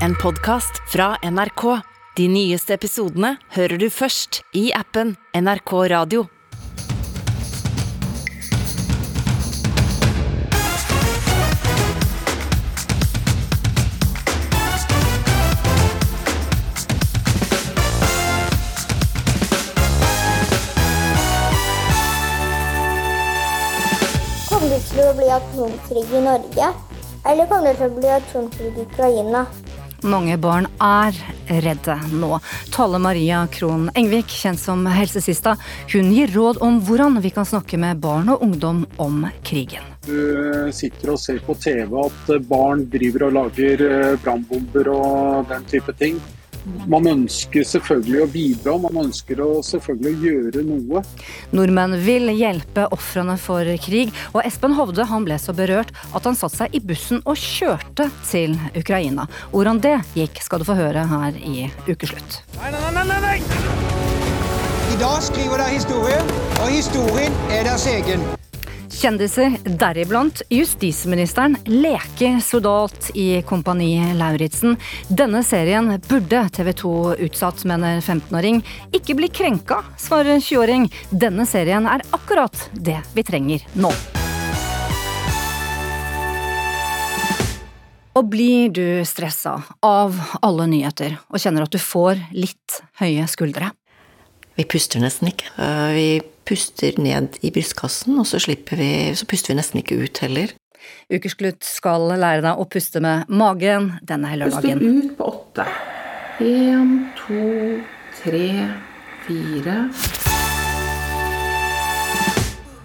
en podkast fra NRK. De nyeste episodene hører du først i appen NRK Radio. Kommer det til å bli atomkrig i Norge? Eller kommer det til å bli atomkrig i Ukraina? Mange barn er redde nå. Tale Maria Krohn Engvik, kjent som Helsesista, hun gir råd om hvordan vi kan snakke med barn og ungdom om krigen. Du sitter og ser på TV at barn driver og lager eh, brannbomber og den type ting. Man ønsker selvfølgelig å bidra, man ønsker å selvfølgelig å gjøre noe. Nordmenn vil hjelpe ofrene for krig, og Espen Hovde han ble så berørt at han satte seg i bussen og kjørte til Ukraina. Hvordan det gikk, skal du få høre her i Ukeslutt. Nei, nei, nei, nei, nei! I dag skriver dere historie, og historien er deres egen. Kjendiser, deriblant justisministeren, leker soldat i Kompani Lauritzen. Denne serien burde TV 2 utsatt, mener 15-åring. Ikke bli krenka, svarer 20-åring. Denne serien er akkurat det vi trenger nå. Og blir du stressa av alle nyheter og kjenner at du får litt høye skuldre? Vi puster nesten ikke. Eh, Vi puster ned i brystkassen, og så, slipper vi, så puster vi nesten ikke ut heller. Ukeslutt skal lære deg å puste med magen denne lørdagen. Puster ut på åtte. En, to, tre, fire.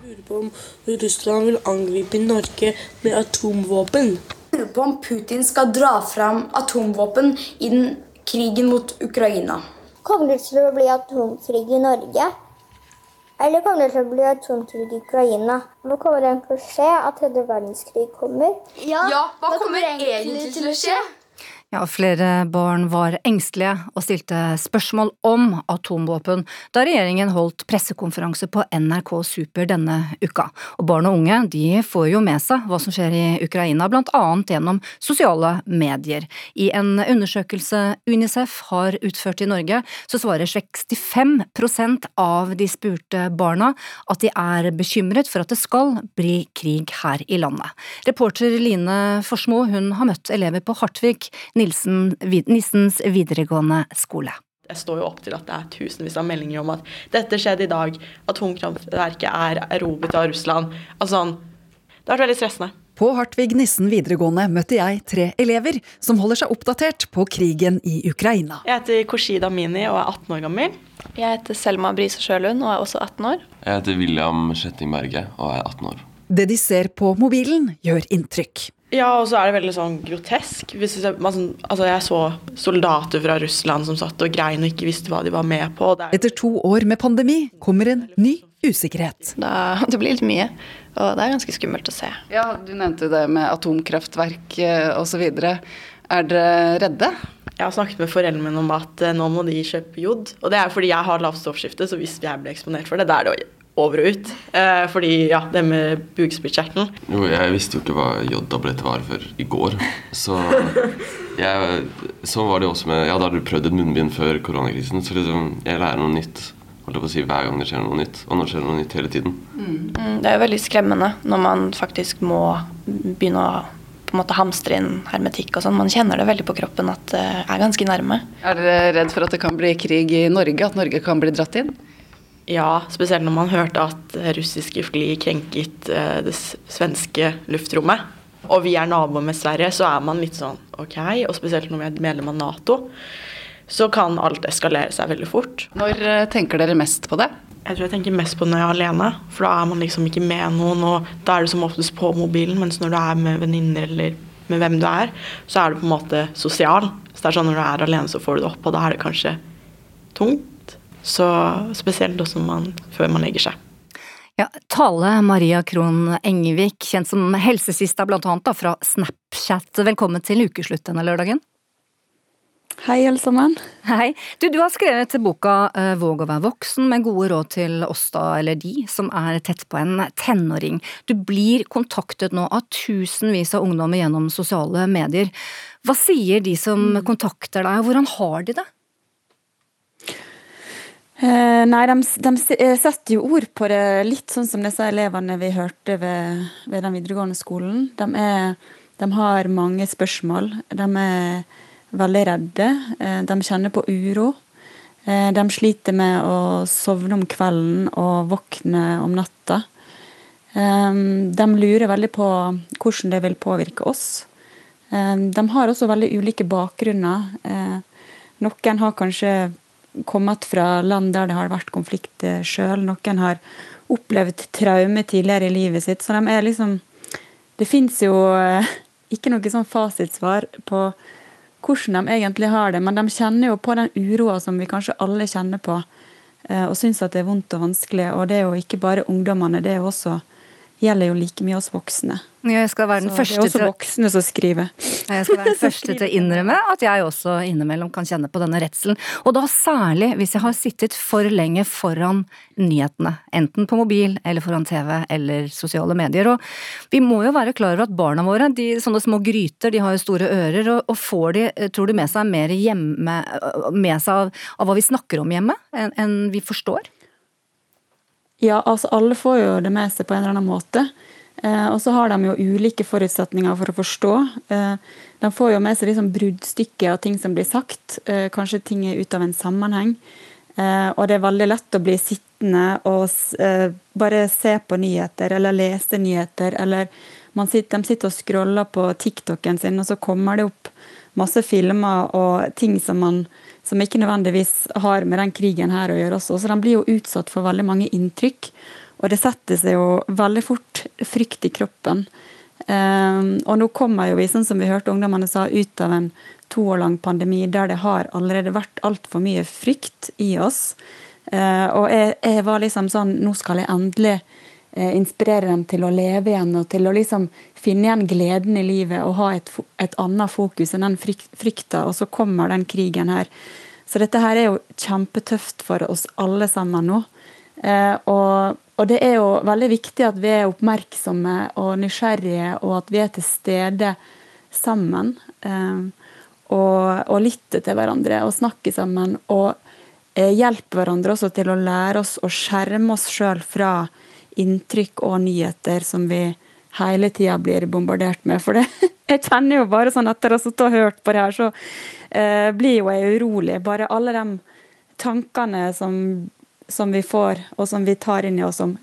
lurer på om Russland vil angripe Norge med atomvåpen. lurer på om Putin skal dra fram atomvåpen i den krigen mot Ukraina. Kommer det til å bli atomkrig i Norge? Eller kommer det til å bli atomkrig i Ukraina? Hva kommer det til å skje at tredje verdenskrig kommer? Ja, hva kommer egentlig til å skje? Ja, flere barn var engstelige og stilte spørsmål om atomvåpen da regjeringen holdt pressekonferanse på NRK Super denne uka. Og barn og unge de får jo med seg hva som skjer i Ukraina, blant annet gjennom sosiale medier. I en undersøkelse Unicef har utført i Norge, så svarer 65% av de spurte barna at de er bekymret for at det skal bli krig her i landet. Reporter Line Forsmo hun har møtt elever på Hartvig Nilsen, Nissens videregående skole. Jeg står jo opp til at det er tusenvis av meldinger om at dette skjedde i dag, atomkraftverket er erobret av Russland. Altså sånn Det har vært veldig stressende. På Hartvig Nissen videregående møtte jeg tre elever som holder seg oppdatert på krigen i Ukraina. Jeg heter Koshida Mini og er 18 år gammel. Jeg heter Selma Brise Sjølund og er også 18 år. Jeg heter William Skjetting Berge og er 18 år. Det de ser på mobilen, gjør inntrykk. Ja, og så er det veldig sånn grotesk. Hvis jeg, man, sånn- altså jeg så soldater fra Russland som satt og grein og ikke visste hva de var med på. Det er, Etter to år med pandemi kommer en ny usikkerhet. Da, det blir litt mye, og det er ganske skummelt å se. Ja, du nevnte det med atomkraftverk eh, osv. Er dere redde? jeg har snakket med foreldrene mine om at eh, nå må de kjøpe jod. Og det er fordi jeg har lavt stoffskifte, så hvis jeg blir eksponert for det, da er det over og ut. Eh, fordi, ja, det med bukspyttkjertelen. Jo, jeg visste jo ikke hva jodtabletter var før i går. Så jeg, så var det jo også med Jeg hadde du prøvd et munnbind før koronakrisen, så liksom, jeg lærer noe nytt holdt jeg på å si, hver gang det skjer noe nytt. Og nå skjer det noe nytt hele tiden. Mm, Det er jo veldig skremmende når man faktisk må begynne å på en måte hamstre inn hermetikk og sånn. Man kjenner det veldig på kroppen at det er ganske nærme. Er dere redd for at det kan bli krig i Norge? At Norge kan bli dratt inn? Ja, spesielt når man hørte at eh, russiske fly krenket eh, det svenske luftrommet. Og vi er naboer med Sverige, så er man litt sånn ok. Og spesielt når vi er medlem av Nato, så kan alt eskalere seg veldig fort. Når eh, tenker dere mest på det? Jeg tror jeg tenker mest på når jeg er alene, for da er man liksom ikke med noen, og da er du som oftest på mobilen, mens når du er med venninner eller med hvem du er, så er du på en måte sosial. Så det er sånn når du er alene, så får du det opp, og da er det kanskje tungt. Så spesielt også man, før man legger seg. Ja, Tale Maria Krohn Engevik, kjent som helsesista blant annet da, fra Snapchat. Velkommen til ukeslutt denne lørdagen. Hei, alle sammen. Hei. Du, du har skrevet boka uh, Våg å være voksen, med gode råd til oss da, eller de, som er tett på en tenåring. Du blir kontaktet nå av tusenvis av ungdommer gjennom sosiale medier. Hva sier de som mm. kontakter deg, og hvordan har de det? Uh, nei, de, de, eh, setter jo ord på det, litt sånn som disse elevene vi hørte ved, ved den videregående skolen. De, er, de har mange spørsmål. De er veldig redde. Eh, de kjenner på uro. Eh, de sliter med å sovne om kvelden og våkne om natta. Eh, de lurer veldig på hvordan det vil påvirke oss. De har også veldig ulike bakgrunner. Noen har kanskje kommet fra land der det har vært konflikt sjøl. Noen har opplevd traume tidligere i livet sitt. Så de er liksom Det fins jo ikke noe sånn fasitsvar på hvordan de egentlig har det, men de kjenner jo på den uroa som vi kanskje alle kjenner på, eh, og syns at det er vondt og vanskelig. Og det er jo ikke bare ungdommene, det er jo også gjelder jo like mye oss voksne. Jeg skal være den så første det er også voksne som skriver. Jeg skal være den første til å innrømme at jeg også innimellom kan kjenne på denne redselen. Og da særlig hvis jeg har sittet for lenge foran nyhetene. Enten på mobil eller foran TV eller sosiale medier. Og vi må jo være klar over at barna våre, de sånne små gryter, de har jo store ører. Og, og får de, tror du, med seg mer hjemme, med seg av, av hva vi snakker om hjemme, enn en vi forstår? Ja, altså alle får jo det med seg på en eller annen måte. Eh, og så har de jo ulike forutsetninger for å forstå. Eh, de får jo med seg liksom bruddstykker av ting som blir sagt. Eh, kanskje ting er ut av en sammenheng. Og det er veldig lett å bli sittende og bare se på nyheter eller lese nyheter. Eller sitter, de sitter og scroller på TikToken sin, og så kommer det opp masse filmer og ting som man som ikke nødvendigvis har med den krigen her å gjøre også. Så de blir jo utsatt for veldig mange inntrykk. Og det setter seg jo veldig fort frykt i kroppen. Um, og nå kommer jo vi, sånn som vi hørte ungdommene sa, ut av en to år lang pandemi der det har allerede vært altfor mye frykt i oss. Uh, og jeg, jeg, var liksom sånn Nå skal jeg endelig uh, inspirere dem til å leve igjen og til å liksom finne igjen gleden i livet og ha et, et annet fokus enn den frykta. Og så kommer den krigen her. Så dette her er jo kjempetøft for oss alle sammen nå. Eh, og, og, det er jo veldig viktig at vi er oppmerksomme og nysgjerrige, og at vi er til stede sammen. Eh, og, og lytter til hverandre og snakker sammen. Og eh, hjelper hverandre også til å lære oss å skjerme oss sjøl fra inntrykk og nyheter som vi hele tida blir bombardert med. For det, jeg kjenner jo bare sånn etter å ha sittet og hørt på det her, så eh, blir jo jeg urolig. Bare alle de tankene som, som, vi får, og som vi tar inn i oss om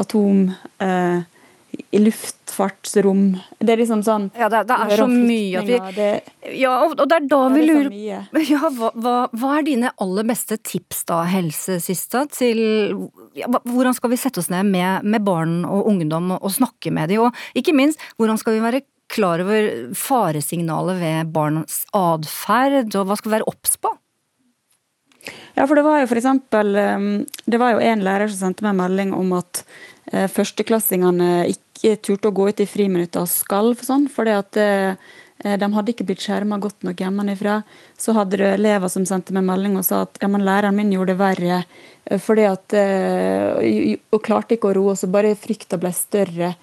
atom eh, i luftfartsrom. Det er liksom sånn Ja, det, det er så mye vi det, Ja, og, og, det er da vi lurer ja, hva, hva, hva, er dine aller beste tips da, Helse Sista, til ja, Hvordan skal vi sette oss ned med, med barn og ungdom og, og snakke med dem? Og ikke minst, hvordan skal vi være klar over faresignalet ved barns atferd, og hva skal vi være obs på? Ja, for det var jo eksempel um, Det var jo en lærer som sendte meg melding om at Eh, førsteklassingene ikke turte å gå ut i friminutta og skalv sånn, fordi at eh, de hadde ikke blitt skjerma godt nok hjemmefra. Så hadde det elever som sendte meg melding og sa at ja, men læreren min gjorde det verre. Eh, fordi at, Og klarte ikke å roe, så bare frykta ble større.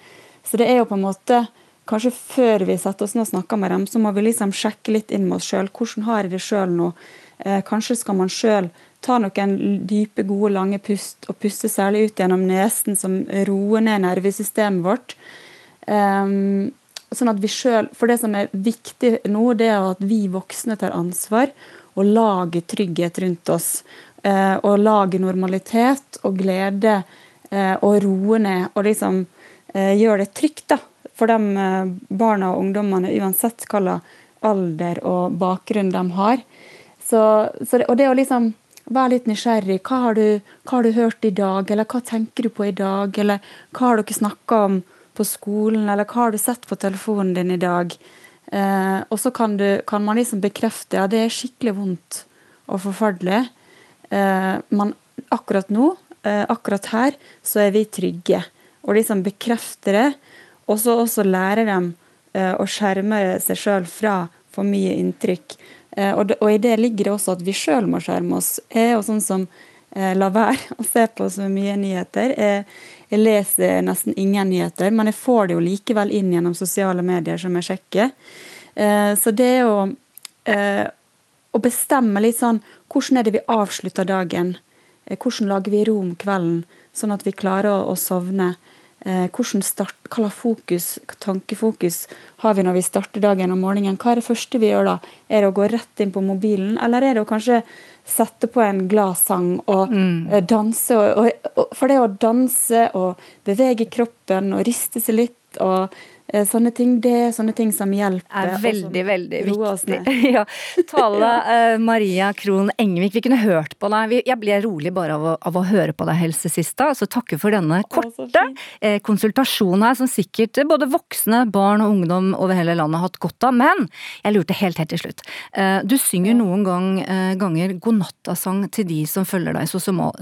Så det er jo på en måte Kanskje før vi setter oss ned og snakker med dem, så må vi liksom sjekke litt inn med oss sjøl. Hvordan har jeg det sjøl nå? Kanskje skal man sjøl ta noen dype, gode, lange pust, og puste særlig ut gjennom nesen, som roer ned nervesystemet vårt. Um, sånn at vi selv, For det som er viktig nå, det er at vi voksne tar ansvar og lager trygghet rundt oss. Uh, og lager normalitet og glede uh, og roer ned. Og liksom gjør det trygt da, for de barna og ungdommene, uansett hvilken alder og bakgrunn de har. Så, så det, og det å liksom være litt nysgjerrig. Hva har, du, hva har, du, hørt i dag, eller hva tenker du på i dag? Eller hva har dere snakka om på skolen, eller hva har du sett på telefonen din i dag? Eh, og så kan, kan, man liksom bekrefte ja, det er skikkelig vondt og forferdelig. Eh, men akkurat nå, eh, akkurat her, så er vi trygge. Og liksom bekrefte det. Og så også lære dem eh, å skjerme seg sjøl fra for mye inntrykk. Eh, og, i det ligger det også at vi sjøl må skjerme oss. Jeg er jo sånn som eh, lar være å se på så mye nyheter. Jeg, jeg, leser nesten ingen nyheter, men jeg får det jo likevel inn gjennom sosiale medier som jeg sjekker. Eh, så det er jo å bestemme litt sånn hvordan er det vi avslutter dagen? Hvordan lager vi rom om kvelden, sånn at vi klarer å sovne? Eh, hvordan start, hva fokus, tankefokus har vi når vi starter dagen om morgenen? Hva er det første vi gjør da? Er det å gå rett inn på mobilen, eller er det å kanskje sette på en glad sang og mm. Eh, danse? Og, og, og, for det å danse og bevege kroppen og riste seg litt og sånne ting, det er sånne ting som hjelper. Er veldig, veldig viktig. ja. Tale uh, Maria Krohn Engvik, vi kunne hørt på deg. Jeg ble rolig bare av å, av å høre på deg, Helse Sista. Så takker for denne korte eh, konsultasjonen her, som sikkert både voksne, barn og ungdom over hele landet har hatt godt av. Men jeg lurte helt, helt til slutt. Uh, du synger noen gang, uh, ganger godnattasang til de som følger deg i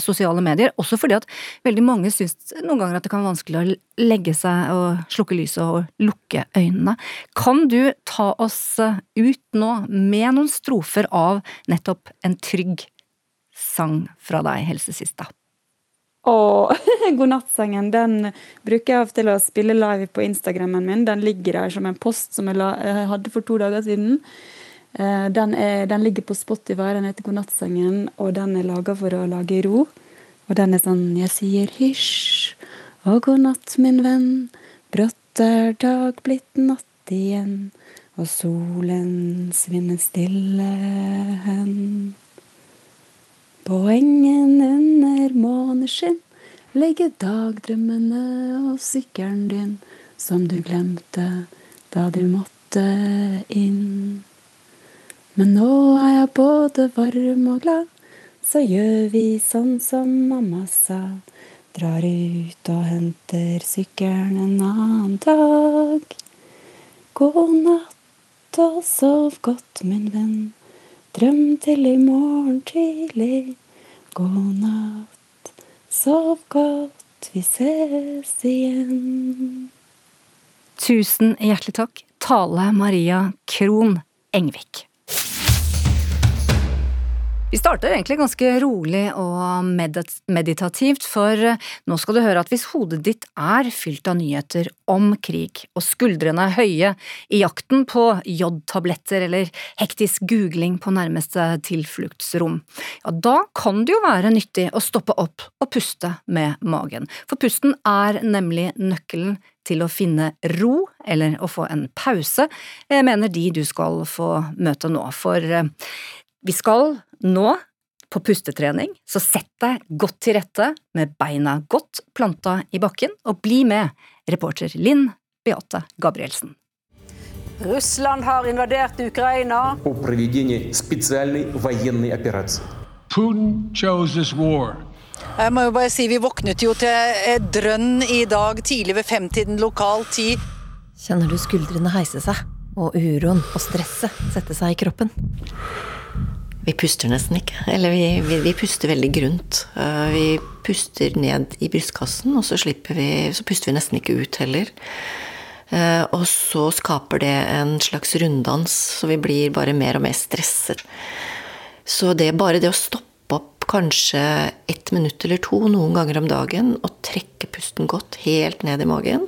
sosiale medier, også fordi at veldig mange syns noen ganger at det kan være vanskelig å legge seg og slukke lyset og lukke øynene. Kan du ta oss ut nå med noen strofer av nettopp en trygg sang fra deg, helsesista? Og godnattsangen den bruker jeg av til å spille live på Instagrammen min. Den ligger der som en post som jeg hadde for to dager siden. Eh, den, er, den ligger på Spotify, den heter Godnattsangen, og den er laga for å lage ro. Og den er sånn Jeg sier hysj og god natt, min venn. Brått er dag blitt natt igjen, og solen svinner stille hen. På engen under måneskinn ligger dagdrømmene og sykkelen din, som du glemte da du måtte inn. Men nå er jeg både varm og glad, så gjør vi sånn som mamma sa. Drar ut og henter sykkelen en annen dag. God natt og sov godt, min venn. Drøm til i morgen tidlig. God natt, sov godt, vi ses igjen. Tusen hjertelig takk, Tale Maria Krohn Engvik. Vi starter egentlig ganske rolig og meditativt, for nå skal du høre at hvis hodet ditt er fylt av nyheter om krig, og skuldrene er høye i jakten på jodtabletter eller hektisk googling på nærmeste tilfluktsrom, ja, da kan det jo være nyttig å stoppe opp og puste med magen, for pusten er nemlig nøkkelen til å finne ro eller å få en pause, mener de du skal få møte nå, for vi skal nå på pustetrening, så sett deg godt til rette med beina godt planta i bakken, og bli med, reporter Linn Beate Gabrielsen. Russland har invadert Ukraina. Putin chose this war. Jeg må jo bare si Vi våknet jo til et drønn i dag tidlig ved femtiden lokal tid. Kjenner du skuldrene heise seg, og uroen og stresset sette seg i kroppen? Vi puster nesten ikke. Eller vi, vi, vi, puster veldig grunt. Eh, vi puster ned i brystkassen, og så, vi, så puster vi nesten ikke ut heller. Eh, og så skaper det en slags runddans, så vi blir bare mer og mer stresset. Så det bare det å stoppe opp kanskje ett minutt eller to noen ganger om dagen og trekke pusten godt helt ned i magen,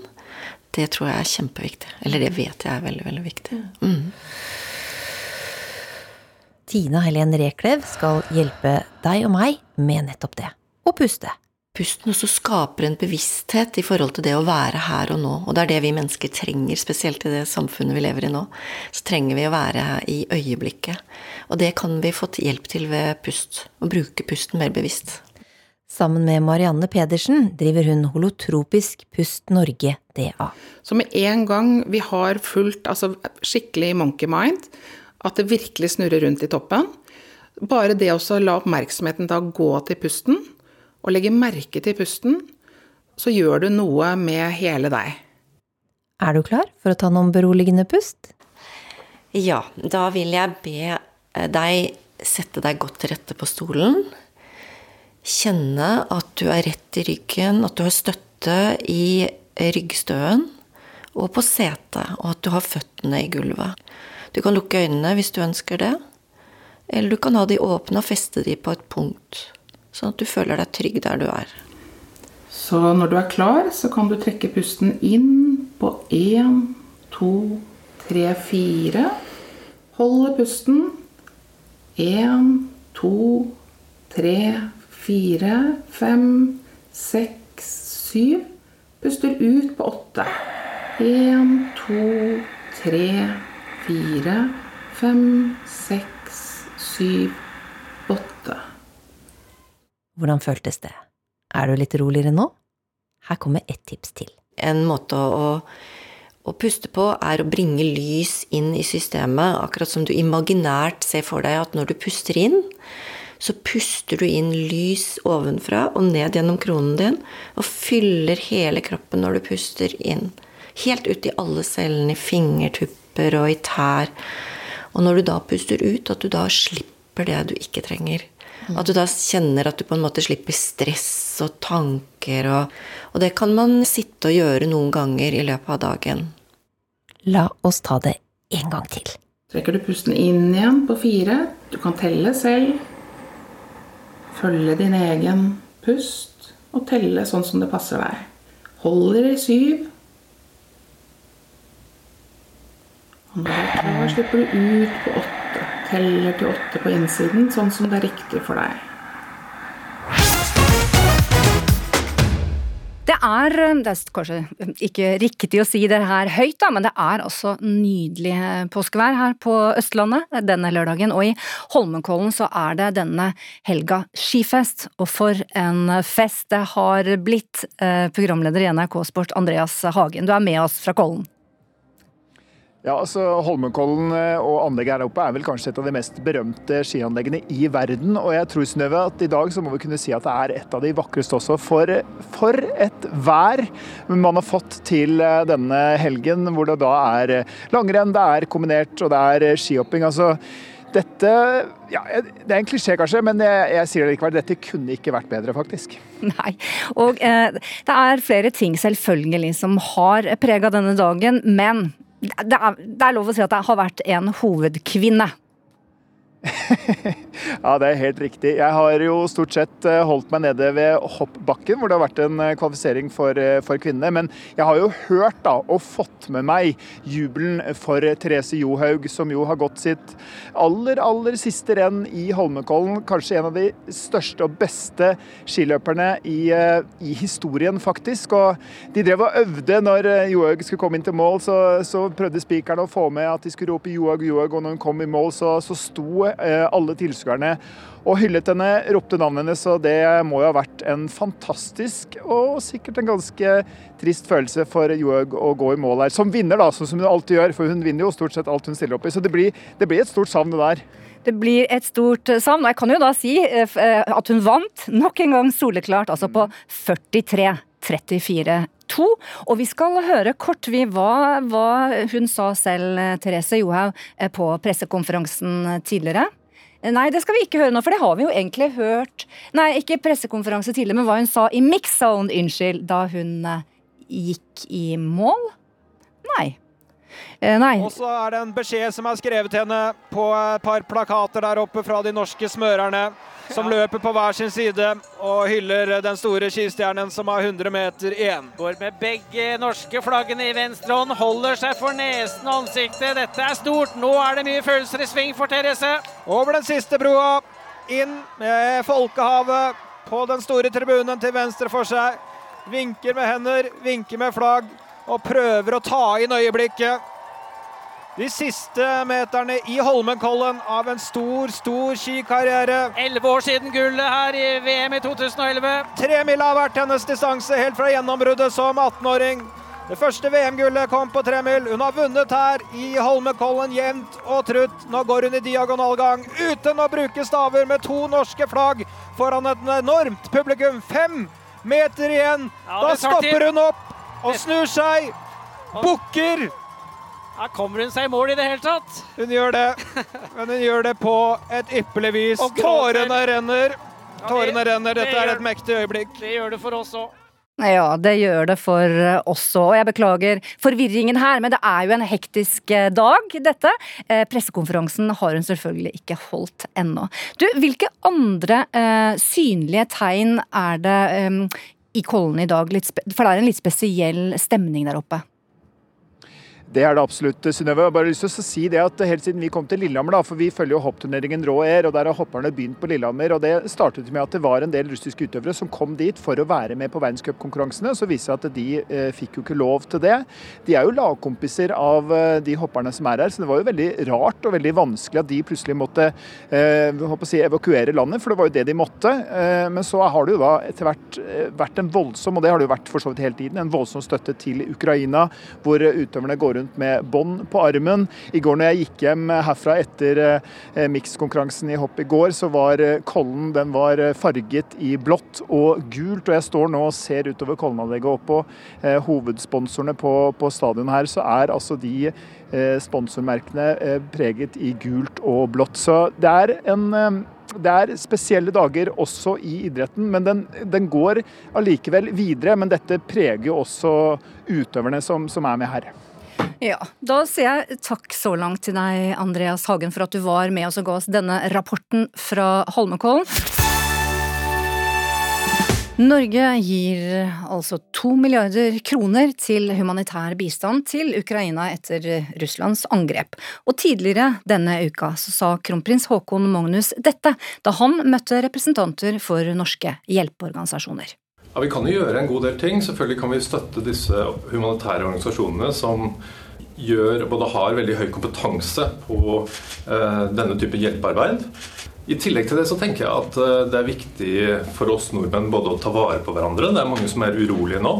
det tror jeg er kjempeviktig. Eller det vet jeg er veldig, veldig viktig. Mm. Tina Helen Reklev skal hjelpe deg og meg med nettopp det å puste. Pusten også skaper en bevissthet i forhold til det å være her og nå. Og det er det vi mennesker trenger, spesielt i det samfunnet vi lever i nå. Så trenger vi å være her i øyeblikket. Og det kan vi få hjelp til ved pust. Å bruke pusten mer bevisst. Sammen med Marianne Pedersen driver hun Holotropisk Pust Norge DA. Så med en gang vi har fulgt altså skikkelig monkey mind, at det virkelig snurrer rundt i toppen. Bare det å la oppmerksomheten da gå til pusten, og legge merke til pusten, så gjør du noe med hele deg. Er du klar for å ta noen beroligende pust? Ja, da vil jeg be deg sette deg godt til rette på stolen. Kjenne at du er rett i ryggen, at du har støtte i ryggstøen og på setet, og at du har føttene i gulvet. Du kan lukke øynene hvis du ønsker det. Eller du kan ha de åpne og feste de på et punkt, sånn at du føler deg trygg der du er. Så når du er klar, så kan du trekke pusten inn på én, to, tre, fire. Holde pusten. Én, to, tre, fire, fem, seks, syv. Puster ut på åtte. Én, to, tre, fire, fem, seks, syv, åtte. Hvordan føltes det? Er du litt roligere nå? Her kommer ett tips til. En måte å, å puste på er å bringe lys inn i systemet, akkurat som du imaginært ser for deg at når du puster inn, så puster du inn lys ovenfra og ned gjennom kronen din, og fyller hele kroppen når du puster inn. Helt ut i alle cellene, i fingertupper og i tær. Og når du da puster ut, at du da slipper det du ikke trenger. At du da kjenner at du på en måte slipper stress og tanker og Og det kan man sitte og gjøre noen ganger i løpet av dagen. La oss ta det en gang til. Trekker du pusten inn igjen på fire. Du kan telle selv. Følge din egen pust og telle sånn som det passer deg. Holder i syv. Er slipper du ut på åtte. Teller til åtte på innsiden, sånn som det er riktig for deg. Det er, det er kanskje ikke riktig å si det her høyt, da, men det er også nydelig påskevær her på Østlandet denne lørdagen. Og i Holmenkollen så er det denne helga skifest. Og for en fest det har blitt. Eh, programleder i NRK Sport, Andreas Hagen, du er med oss fra Kollen. Ja, altså Holmenkollen og anlegget her oppe er vel kanskje et av de mest berømte skianleggene i verden. Og jeg tror Synnøve, at i dag så må vi kunne si at det er et av de vakreste også. For, for et vær man har fått til denne helgen, hvor det da er langrenn, det er kombinert og det er skihopping. altså dette ja, Det er en klisjé kanskje, men jeg, jeg sier det likevel. Dette kunne ikke vært bedre, faktisk. Nei, og eh, det er flere ting selvfølgelig som har prega denne dagen, men det er, det er, lov å si at det har vært en hovedkvinne. ja, det er helt riktig. Jeg har jo stort sett holdt meg nede ved hoppbakken, hvor det har vært en kvalifisering for, for kvinnene. Men jeg har jo hørt da, og fått med meg jubelen for Therese Johaug, som jo har gått sitt aller, aller siste renn i Holmenkollen. Kanskje en av de største og beste skiløperne i, i historien, faktisk. Og de drev og øvde når Johaug skulle komme inn til mål, så, så prøvde spikerne å få med at de skulle rope Johaug, Johaug, og når hun kom i mål, så, så sto alle tilskuerne og hyllet henne, ropte navnet hennes, og det må jo ha vært en fantastisk og sikkert en ganske trist følelse for Johaug å gå i mål her. Som vinner, da, sånn som hun alltid gjør, for hun vinner jo stort sett alt hun stiller opp i. Så det blir, det blir et stort savn, det der. Det blir et stort savn, og jeg kan jo da si at hun vant nok en gang soleklart, altså på 43-34. Og vi skal høre kort vi hva, hva hun sa selv, Therese Johaug, på pressekonferansen tidligere. Nei, det skal vi ikke høre nå, for det har vi jo egentlig hørt Nei, ikke pressekonferanse tidligere, men hva hun sa i Mix Zone, unnskyld, da hun gikk i mål? Nei. Nei. Og så er det en beskjed som er skrevet til henne på et par plakater der oppe fra de norske smørerne, som løper på hver sin side og hyller den store skistjernen som har 100 meter igjen. Går med begge norske flaggene i venstre hånd, holder seg for nesen og ansiktet. Dette er stort. Nå er det mye følelser i sving for Therese. Over den siste broa, inn med folkehavet på den store tribunen til venstre for seg. Vinker med hender, vinker med flagg og prøver å ta inn øyeblikket. De siste meterne i Holmenkollen av en stor, stor skikarriere. Elleve år siden gullet her i VM i 2011. Tremila har vært hennes distanse helt fra gjennombruddet som 18-åring. Det første VM-gullet kom på tremil. Hun har vunnet her i Holmenkollen jevnt og trutt. Nå går hun i diagonalgang uten å bruke staver med to norske flagg foran et enormt publikum. Fem meter igjen. Ja, da stopper hun opp og snur seg. Bukker. Her kommer hun seg i mål i det hele tatt. Hun gjør det, men hun gjør det på et ypperlig vis. Tårene renner. Tårene renner. Dette er et mektig øyeblikk. Det gjør det for oss òg. Ja, det gjør det for oss òg. Jeg beklager forvirringen her, men det er jo en hektisk eh, dag, dette. Eh, pressekonferansen har hun selvfølgelig ikke holdt ennå. Du, hvilke andre eh, synlige tegn er det eh, i Kollen i dag? For det er en litt spesiell stemning der oppe? Det er det absolutt, Synnøve. Jeg har bare lyst til å si det at Helt siden vi kom til Lillehammer, da, for vi følger jo hoppturneringen Rå Air, og der har hopperne begynt på Lillehammer. og Det startet med at det var en del russiske utøvere som kom dit for å være med på verdenscupkonkurransene. Så viser det seg at de eh, fikk jo ikke lov til det. De er jo lagkompiser av eh, de hopperne som er her, så det var jo veldig rart og veldig vanskelig at de plutselig måtte eh, si, evakuere landet, for det var jo det de måtte. Eh, men så har det jo da etter hvert eh, vært en voldsom, og det har det jo vært for så vidt hele tiden, en voldsom støtte til Ukraina, hvor utøverne går rundt rundt med bånd på armen. I går når jeg gikk hjem herfra etter eh, mikskonkurransen i hopp i går, så var eh, Kollen den var eh, farget i blått og gult. Og jeg står nå og ser utover Kollenanlegget og på hovedsponsorene på, på stadionet her, så er altså de sponsormerkene preget i gult og blått. Så det er en det er spesielle dager også i idretten, men den, den går allikevel videre. Men dette preger jo også utøverne som, som er med her. Ja, Da sier jeg takk så langt til deg, Andreas Hagen, for at du var med oss og ga oss denne rapporten fra Holmenkollen. Norge gir altså to milliarder kroner til humanitær bistand til Ukraina etter Russlands angrep. Og tidligere denne uka så sa kronprins Haakon Magnus dette da han møtte representanter for norske hjelpeorganisasjoner. Ja, Vi kan jo gjøre en god del ting. Selvfølgelig kan vi støtte disse humanitære organisasjonene som gjør, både har veldig høy kompetanse på uh, denne type hjelpearbeid. I tillegg til det så tenker jeg at uh, det er viktig for oss nordmenn både å ta vare på hverandre, det er mange som er urolige nå,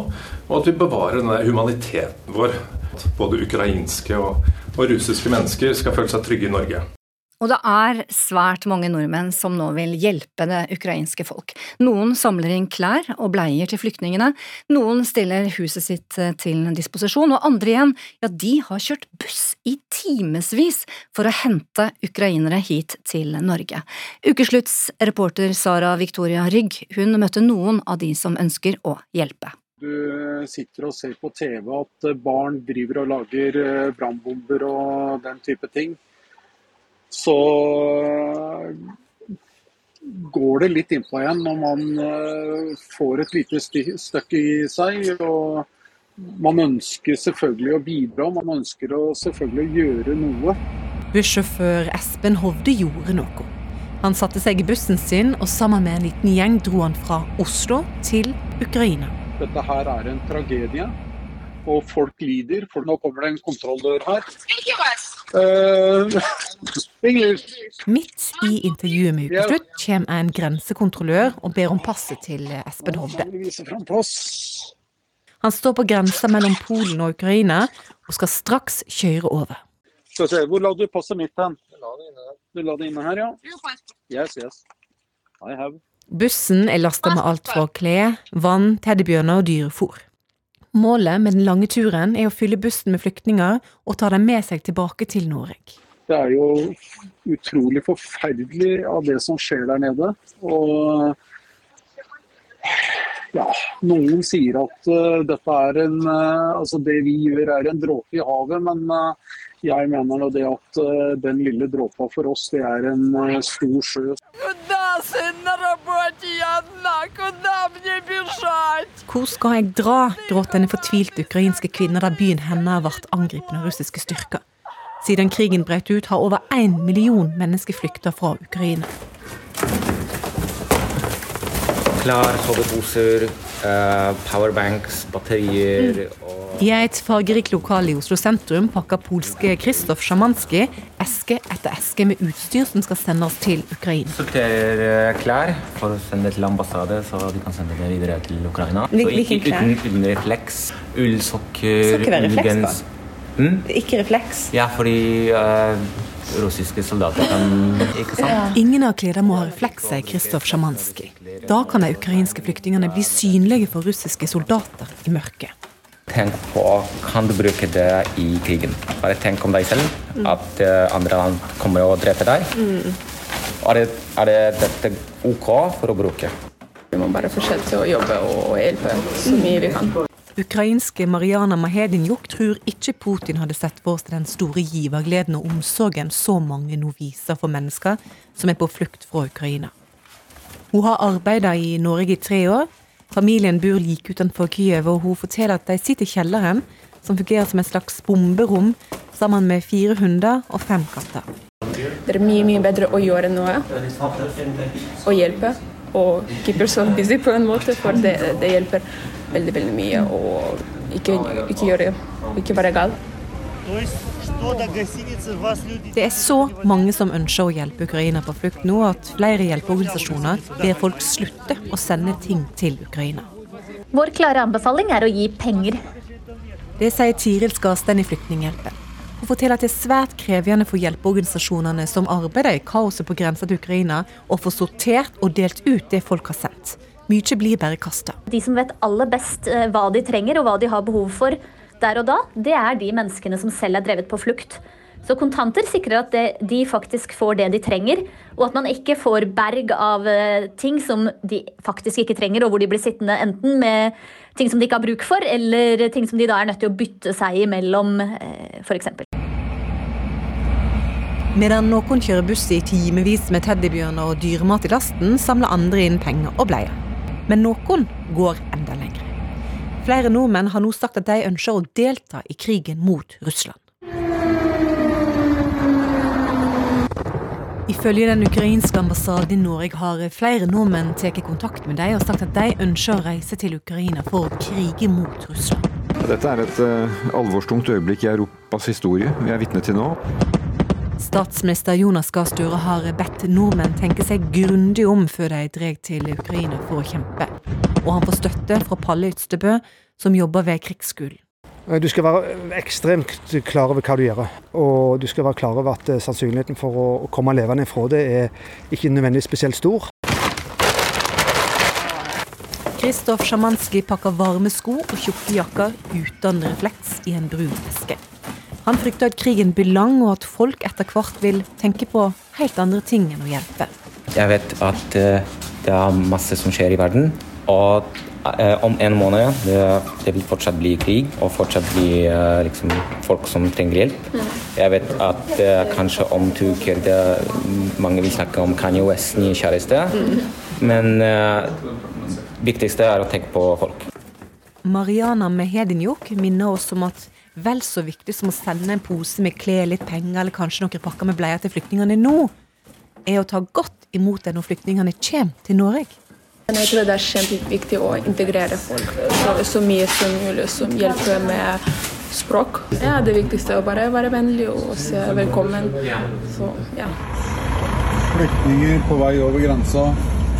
og at vi bevarer denne humaniteten vår. At både ukrainske og, og russiske mennesker skal føle seg trygge i Norge. Og det er svært mange nordmenn som nå vil hjelpe det ukrainske folk. Noen samler inn klær og bleier til flyktningene, noen stiller huset sitt eh, til disposisjon, og andre igjen, ja, de har kjørt buss i timevis for å hente ukrainere hit til Norge. Ukeslutts reporter Sara Victoria Rygg, hun møtte noen av de som ønsker å hjelpe. Du sitter og ser på TV at barn driver og lager eh, brannbomber og den type ting så går det litt innpå igjen når man eh, får et lite støkk i seg. og Man ønsker selvfølgelig å bidra, man ønsker å selvfølgelig å gjøre noe. Bussjåfør Espen Hovde gjorde noe. Han satte seg i bussen sin, og sammen med en liten gjeng dro han fra Oslo til Ukraina. Dette her er en tragedie, og folk lider. For nå kommer det en kontrolldør her. Uh, Midt i intervjuet med Ukeslutt kommer en grensekontrollør og ber om passet til Espen Hovde. Han står på grensa mellom Polen og Ukraina og skal straks kjøre over. Hvor la du passet mitt hen? Du la det inne her, ja? Yes, yes. I have. Bussen er lasta med alt fra klær, vann, teddybjørner og dyrefôr. Målet med den lange turen er å fylle bussen med flyktninger og ta dem med seg tilbake til Norge. Det er jo utrolig forferdelig av det som skjer der nede. Og ja, noen sier at uh, dette er en uh, Altså det vi gjør er en dråpe i havet, men uh, jeg mener det at den lille dråpa for oss, det er en stor sjø. Hvor skal jeg dra, gråt denne fortvilte ukrainske kvinna da byen hennes ble angrepet av russiske styrker. Siden krigen brøt ut, har over én million mennesker flykta fra Ukraina. Klær, soveposer, uh, powerbanks, batterier og i et fargerikt lokal i Oslo sentrum pakker polske Kristof Sjamanski eske etter eske med utstyr som skal sendes til Ukraina. Sorterer eh, klær for å sende det til ambassade, så de kan sende det videre til Ukraina. Hvilke klær? Uten, uten refleks. Ullsokker, ullgens. Hmm? Ikke refleks? Ja, fordi uh, russiske soldater kan Ikke sant? Ja. Ingen av klærne må ha refleks, sier Kristof Sjamanskij. Da kan de ukrainske flyktningene bli synlige for russiske soldater i mørket. Tenk på kan du bruke det i krigen. Bare tenk om deg selv. Mm. At uh, andre land kommer og dreper deg. Mm. Er, det, er det dette OK for å bruke? Vi må bare fortsette å jobbe og hjelpe så mye vi kan. Ukrainske Mariana Mahedinjuk tror ikke Putin hadde sett for seg den store givergleden og omsorgen så mange nå viser for mennesker som er på flukt fra Ukraina. Hun har arbeidet i Norge i tre år. Familien bor like utenfor Kyiv, og hun forteller at de sitter i kjelleren, som fungerer som et slags bomberom, sammen med fire hunder og fem katter. Det er mye, mye bedre å gjøre noe og hjelpe. Og keep yourself busy på en måte, for det, det hjelper veldig, veldig mye. å ikke, ikke gjøre ikke være gal. Det er så mange som ønsker å hjelpe Ukraina på flukt nå, at flere hjelpeorganisasjoner ber folk slutte å sende ting til Ukraina. Vår klare anbefaling er å gi penger. Det sier Tiril Skarstein i Flyktninghjelpen. Hun forteller at det er svært krevende for hjelpeorganisasjonene som arbeider i kaoset på grensa til Ukraina, å få sortert og delt ut det folk har sendt. Mye blir bare kasta. De som vet aller best eh, hva de trenger og hva de har behov for der og da, det er de menneskene som selv er drevet på flukt. Så kontanter sikrer at de faktisk får det de trenger, og at man ikke får berg av eh, ting som de faktisk ikke trenger, og hvor de blir sittende enten med ting som de ikke har bruk for, eller ting som de da er nødt til å bytte seg imellom, eh, f.eks. Medan noen kjører buss i timevis med teddybjørner og dyremat i lasten, samler andre inn penger og bleier. Men noen går enda lenger. Flere nordmenn har nå sagt at de ønsker å delta i krigen mot Russland. Ifølge den ukrainske ambassaden i Norge har flere nordmenn tatt kontakt med dem og sagt at de ønsker å reise til Ukraina for å krige mot Russland. Dette er et uh, alvorstungt øyeblikk i Europas historie vi er vitne til nå. Statsminister Jonas Gahr Støre har bedt nordmenn tenke seg grundig om før de drar til Ukraina for å kjempe. Og han får støtte fra Palle Ytstebø som jobber ved krigsskolen. Du skal være ekstremt klar over hva du gjør. Og du skal være klar over at sannsynligheten for å komme levende ifra det er ikke nødvendigvis spesielt stor. Kristoff Sjamanski pakker varme sko og tjukke jakker uten refleks i en brun eske. Han frykter at krigen blir lang, og at folk etter hvert vil tenke på helt andre ting enn å hjelpe. Jeg vet at det er masse som skjer i verden, og om en måned det, det vil fortsatt bli krig og fortsatt bli liksom, folk som trenger hjelp. Jeg vet at kanskje om to uker det, mange vil snakke om Kanye Wests nye kjæreste. Men det viktigste er å tenke på folk. Mariana Mehedinjuk minner oss om at vel så viktig som å sende en pose med klær, litt penger eller kanskje noen pakker med bleier til flyktningene nå, er å ta godt imot dem når flyktningene kommer til Norge. Jeg tror det er kjempeviktig å integrere folk så, så mye som mulig, som hjelper med språk. Ja, det viktigste er å bare være vennlig og si velkommen. Så, ja. Flyktninger på vei over grensa.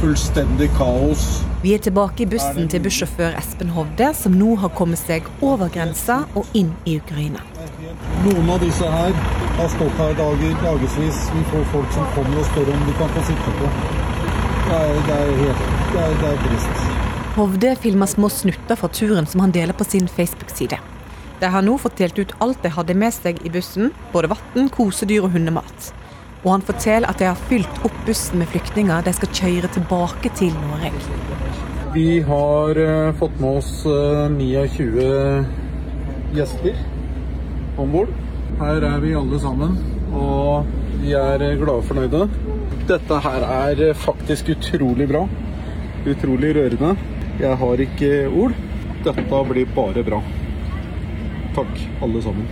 Fullstendig kaos. Vi er tilbake i bussen til bussjåfør Espen Hovde, som nå har kommet seg over grensa og inn i Ukraina. Noen av disse her har stått her dager, dagevis. Vi får folk som kommer og spør om de kan få sitte på. Det er, det er helt det er, det er trist. Hovde filmer små snutter fra turen som han deler på sin Facebook-side. De har nå fått delt ut alt de hadde med seg i bussen, både vann, kosedyr og hundemat. Og han forteller at de har fylt opp bussen med flyktninger de skal kjøre tilbake til Norge. Vi har uh, fått med oss uh, 29 gjester om bord. Her er vi alle sammen, og vi er uh, glade og fornøyde. Dette her er faktisk utrolig bra. Utrolig rørende. Jeg har ikke ord. Dette blir bare bra. Takk, alle sammen.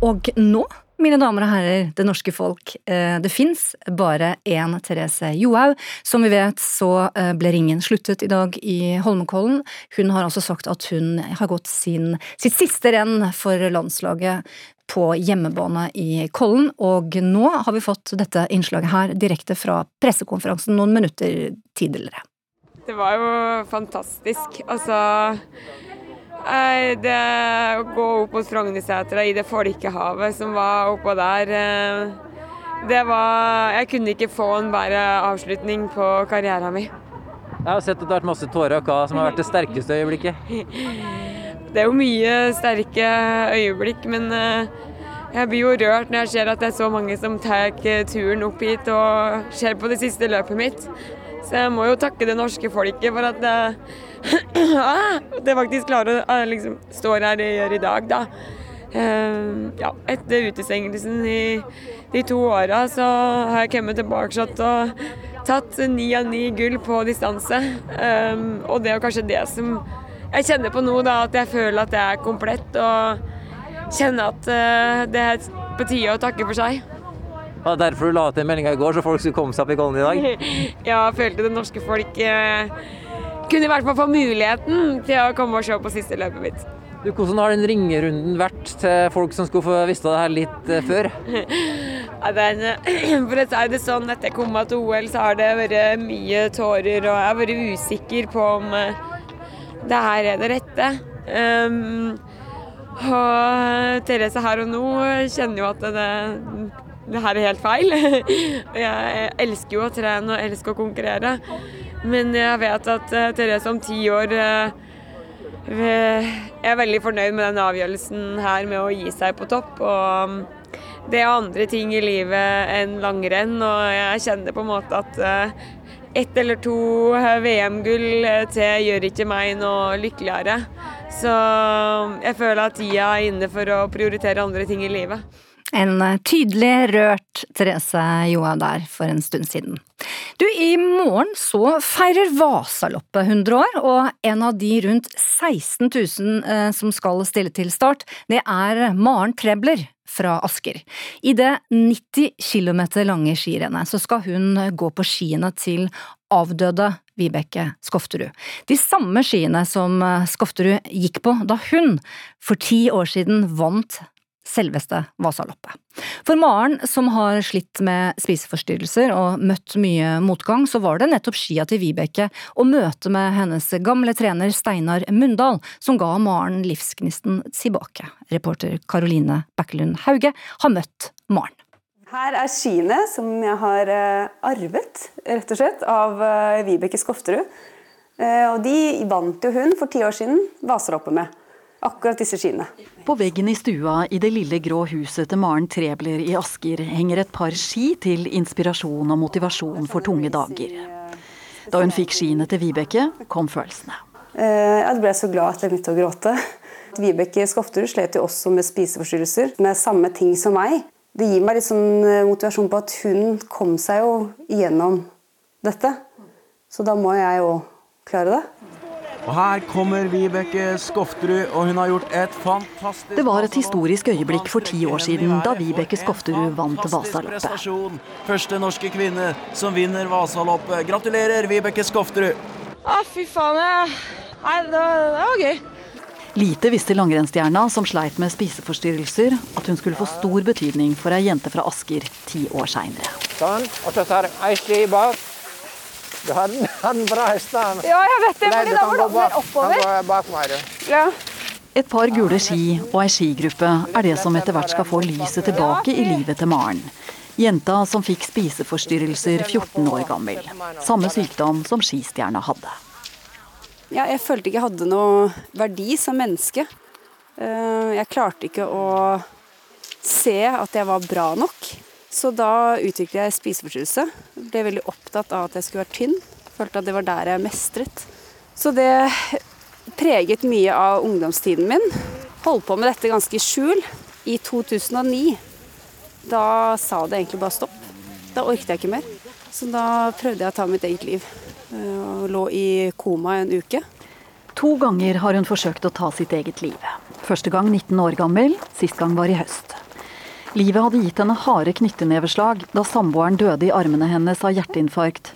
Og nå, mine damer og herrer, det norske folk, det fins bare én Therese Johaug. Som vi vet så ble ringen sluttet i dag i Holmenkollen. Hun har altså sagt at hun har gått sin, sitt siste renn for landslaget på hjemmebane i Kollen, og nå har vi fått dette innslaget her direkte fra pressekonferansen noen minutter tidligere. Det var jo fantastisk. Altså det å gå opp mot Frognersetra i det folkehavet som var oppå der Det var Jeg kunne ikke få en bedre avslutning på karrieren min. Jeg har sett at det har vært masse tårer. Hva som har vært det sterkeste øyeblikket? Det er jo mye sterke øyeblikk, men Jeg blir jo rørt når jeg ser at det er så mange som tar turen opp hit og ser på det siste løpet mitt. Så jeg må jo takke det norske folket for at det faktisk klarer å liksom, stå her det gjør i dag, da. Uh, ja, etter utestengelsen i de to åra så har jeg kommet tilbake og tatt ni av ni gull på distanse. Og det er kanskje det som jeg kjenner på nå, da, at jeg føler at jeg er komplett. Og kjenner at uh, det er på tide å takke for seg. Det var derfor du la ut en melding i går, så folk skulle komme seg opp i Kollen i dag? ja, jeg følte det norske folk uh, kunne i hvert fall få muligheten til å komme og se på siste løpet mitt. Du, hvordan har den ringerunden vært til folk som skulle få visst det her litt uh, før? Ja, den, for å si det sånn, etter jeg kom til OL, så har det vært mye tårer, og jeg har vært usikker på om det her er det rette. Um, og Therese her og nå kjenner jo at det, det her er helt feil. Jeg elsker jo å trene og elsker å konkurrere. Men jeg vet at Therese om ti år jeg er veldig fornøyd med den avgjørelsen her med å gi seg på topp. Og um, det er andre ting i livet enn langrenn, og jeg kjenner på en måte at uh, ett eller to VM-gull til gjør ikke meg noe lykkeligere. Så um, jeg føler at tida er inne for å prioritere andre ting i livet. En tydelig rørt Therese Johaug der for en stund siden. Du, i morgen så feirer Vasaloppet 100 år, og en av de rundt 16 000 eh, som skal stille til start, det er Maren Trebler fra Asker. I det 90 km lange skirennet så skal hun gå på skiene til avdøde Vibeke Skofterud. De samme skiene som Skofterud gikk på da hun for ti år siden vant selveste Vasaloppet. For Maren, som har slitt med spiseforstyrrelser og møtt mye motgang, så var det nettopp skia til Vibeke og møtet med hennes gamle trener Steinar Mundal som ga Maren livsgnisten tilbake. Reporter Karoline Bekkelund Hauge har møtt Maren. Her er skiene som jeg har eh, arvet, rett og slett, av eh, Vibeke Skofterud. Eh, og de vant jo hun for ti år siden Vasaloppet med akkurat disse skiene. På veggen i stua i det lille grå huset til Maren Trebler i Asker henger et par ski til inspirasjon og motivasjon for tunge dager. Da hun fikk skiene til Vibeke, kom følelsene. Eh, jeg ble så glad at jeg begynte å gråte. Vibeke Skofterud slet jo også med spiseforstyrrelser, med samme ting som meg. Det gir meg litt sånn eh, motivasjon på at hun kom seg jo igjennom dette. Så da må jeg jo klare det. Og her kommer Vibeke Skofterud, og hun har gjort et fantastisk Det var et historisk øyeblikk for ti år siden da Vibeke Skofterud vant Vasaloppet. Første norske kvinne som vinner Vasaloppet. Gratulerer, Vibeke Skofterud. Å, fy faen. Jeg... Nei, det var, det var gøy. Lite visste langrennsstjerna, som sleit med spiseforstyrrelser, at hun skulle få stor betydning for ei jente fra Asker ti år seinere. Sånn, og så tar ei ski bak. Du har den bra hestene. Ja, jeg vet det, fordi da var det mer oppover. Kan gå bak meg, Ja. Et par gule ski og ei skigruppe er det som etter hvert skal få lyset tilbake i livet til Maren. Jenta som fikk spiseforstyrrelser 14 år gammel. Samme sykdom som skistjerna hadde. Ja, jeg følte ikke jeg hadde noe verdi som menneske. Eh, jeg klarte ikke å se at jeg var bra nok. Så da utviklet jeg spiseforstyrrelse. Ble veldig opptatt av at jeg skulle være tynn. Følte at det var der jeg mestret. Så det preget mye av ungdomstiden min. Holdt på med dette ganske i skjul. I 2009, da sa det egentlig bare stopp. Da orket jeg ikke mer. Så da prøvde jeg å ta mitt eget liv. Eh, og lå i koma en uke. To ganger har hun forsøkt å ta sitt eget liv. Første gang 19 år gammel, sist gang var i høst. Livet hadde gitt henne harde knytteneveslag da samboeren døde i armene hennes av hjerteinfarkt,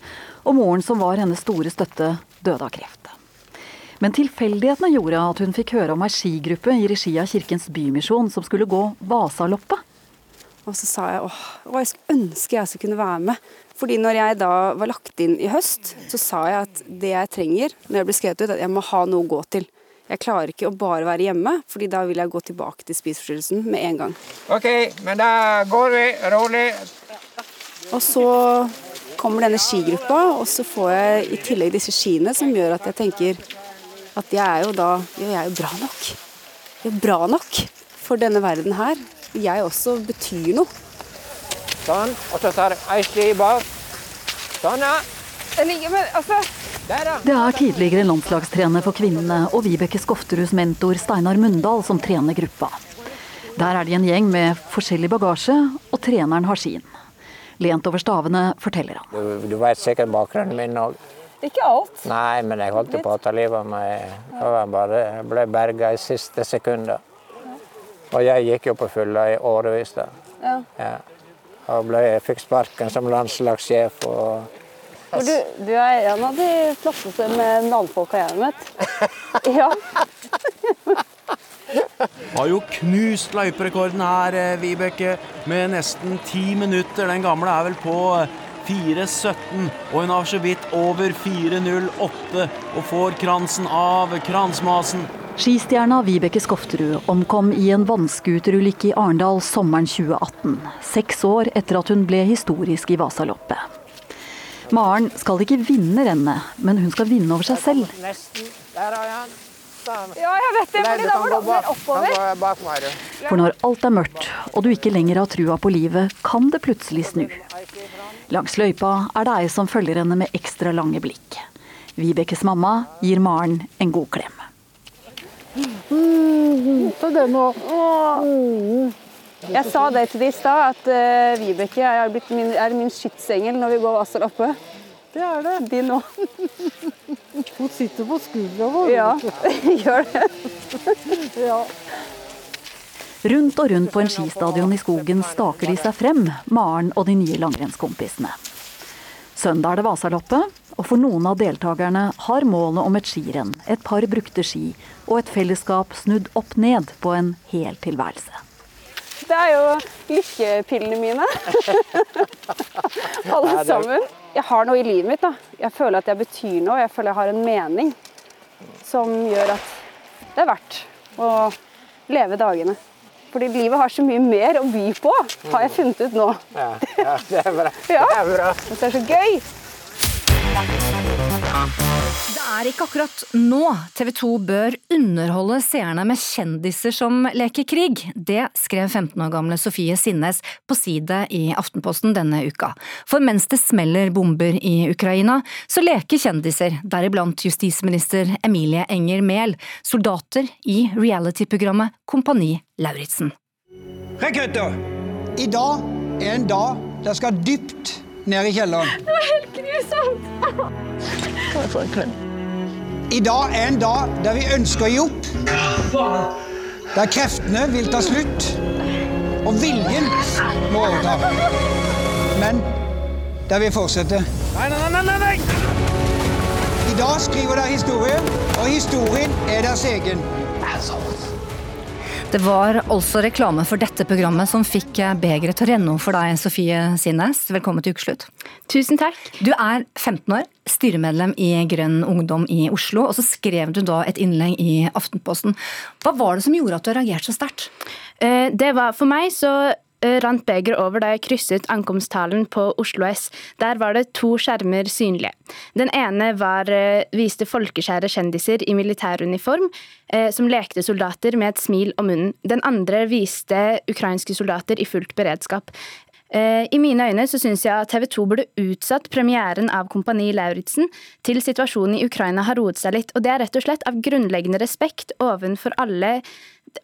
og moren som var hennes store støtte, døde av kreft. Men tilfeldighetene gjorde at hun fikk høre om ei skigruppe i regi av Kirkens Bymisjon som skulle gå Vasaloppet. Og så sa jeg åh, hva jeg skulle ønske jeg skulle kunne være med. Fordi når jeg da var lagt inn i høst, så sa jeg at det jeg trenger når jeg ble skrevet ut, at jeg må ha noe å gå til. Jeg klarer ikke å bare være hjemme, fordi da vil jeg gå tilbake til spiseforstyrrelsen med en gang. OK, men da går vi rolig. Og så kommer denne skigruppa, og så får jeg i tillegg disse skiene som gjør at jeg tenker at jeg er jo da Jeg er jo bra nok. Jeg er bra nok for denne verden her. jeg også betyr noe. Sånn, og så tar jeg ei ski bak. Sånn, ja. Jeg ligger med, altså... Det er tidligere landslagstrener for kvinnene og Vibeke Skofteruds mentor Steinar Mundal som trener gruppa. Der er de en gjeng med forskjellig bagasje, og treneren har sin. Lent over stavene forteller han. Du, du veit sikkert bakgrunnen min òg. Ikke alt. Nei, men jeg holdt på å ta livet av meg. Jeg bare ble berga i siste sekunder. Og jeg gikk jo på fylla i årevis da. Ja. Ja. Og ble, jeg fikk sparken som landslagssjef. og For du, du er en av de flotteste med navnfolka jeg har møtt. Ja. Har jo knust løyperekorden her, eh, Vibeke, med nesten ti minutter. Den gamle er vel på eh, 4.17, og hun har så vidt over 4.08 og får kransen av kransmasen. Skistjerna Vibeke Skofterud omkom i en vannscooterulykke i Arendal sommeren 2018. Seks år etter at hun ble historisk i Vasaloppet. Maren skal ikke vinne rennet, men hun skal vinne over seg selv. Der har jeg han. Ja, jeg vet det, fordi da var det mer oppover. For når alt er mørkt, og du ikke lenger har trua på livet, kan det plutselig snu. Langs løypa er det ei som følger henne med ekstra lange blikk. Vibekes mamma gir Maren en god klem. Ta den. Jeg sa det til de i stad, at uh, Vibeke er, blitt min, er min skytsengel når vi går Vasaloppet. Det er det. Din òg. Hun sitter på skuldra vår. Ja, gjør det. ja. Rundt og rundt på en skistadion i skogen staker de seg frem, Maren og de nye langrennskompisene. Søndag er det Vasaloppet, og for noen av deltakerne har målet om et skirenn, et par brukte ski og et fellesskap snudd opp ned på en hel tilværelse. Det er jo lykkepillene mine. Alle sammen. Jeg har noe i livet mitt. da. Jeg føler at jeg betyr noe. Jeg føler jeg har en mening som gjør at det er verdt å leve dagene. Fordi livet har så mye mer å by på, har jeg funnet ut nå. Ja, ja det er bra. Det er bra. Ja. Det er så gøy. Det er ikke akkurat nå TV 2 bør underholde seerne med kjendiser som leker krig. Det skrev 15 år gamle Sofie Sinnes på side i Aftenposten denne uka. For mens det smeller bomber i Ukraina, så leker kjendiser, deriblant justisminister Emilie Enger Mehl, soldater i reality-programmet Kompani Lauritzen. Rekrutter! I dag er en dag der skal dypt ned i kjelleren. Det var helt grusomt! Kan jeg få en klem? I dag er en dag der vi ønsker å gi opp. Der kreftene vil ta slutt, og viljen må overta. Men der vi fortsetter. Nei, nei, nei, nei, nei! I dag skriver dere historie, og historien er deres egen. Det var altså reklame for dette programmet som fikk begeret til å renne over for deg, Sofie Sinnes. Velkommen til ukeslutt. Tusen takk. Du er 15 år, styremedlem i Grønn Ungdom i Oslo, og så skrev du da et innlegg i Aftenposten. Hva var det som gjorde at du reagerte så sterkt? Eh, Det var for meg så eh, rant begeret over da jeg krysset ankomsthallen på Oslo S. Der var det to skjermer synlige. Den ene var, eh, viste folkeskjære kjendiser i militæruniform eh, som lekte soldater med et smil om munnen. Den andre viste ukrainske soldater i fullt beredskap. Eh, I mine øyne så syns jeg at TV 2 burde utsatt premieren av Kompani Lauritzen til situasjonen i Ukraina har roet seg litt. Og det er rett og slett av grunnleggende respekt overfor alle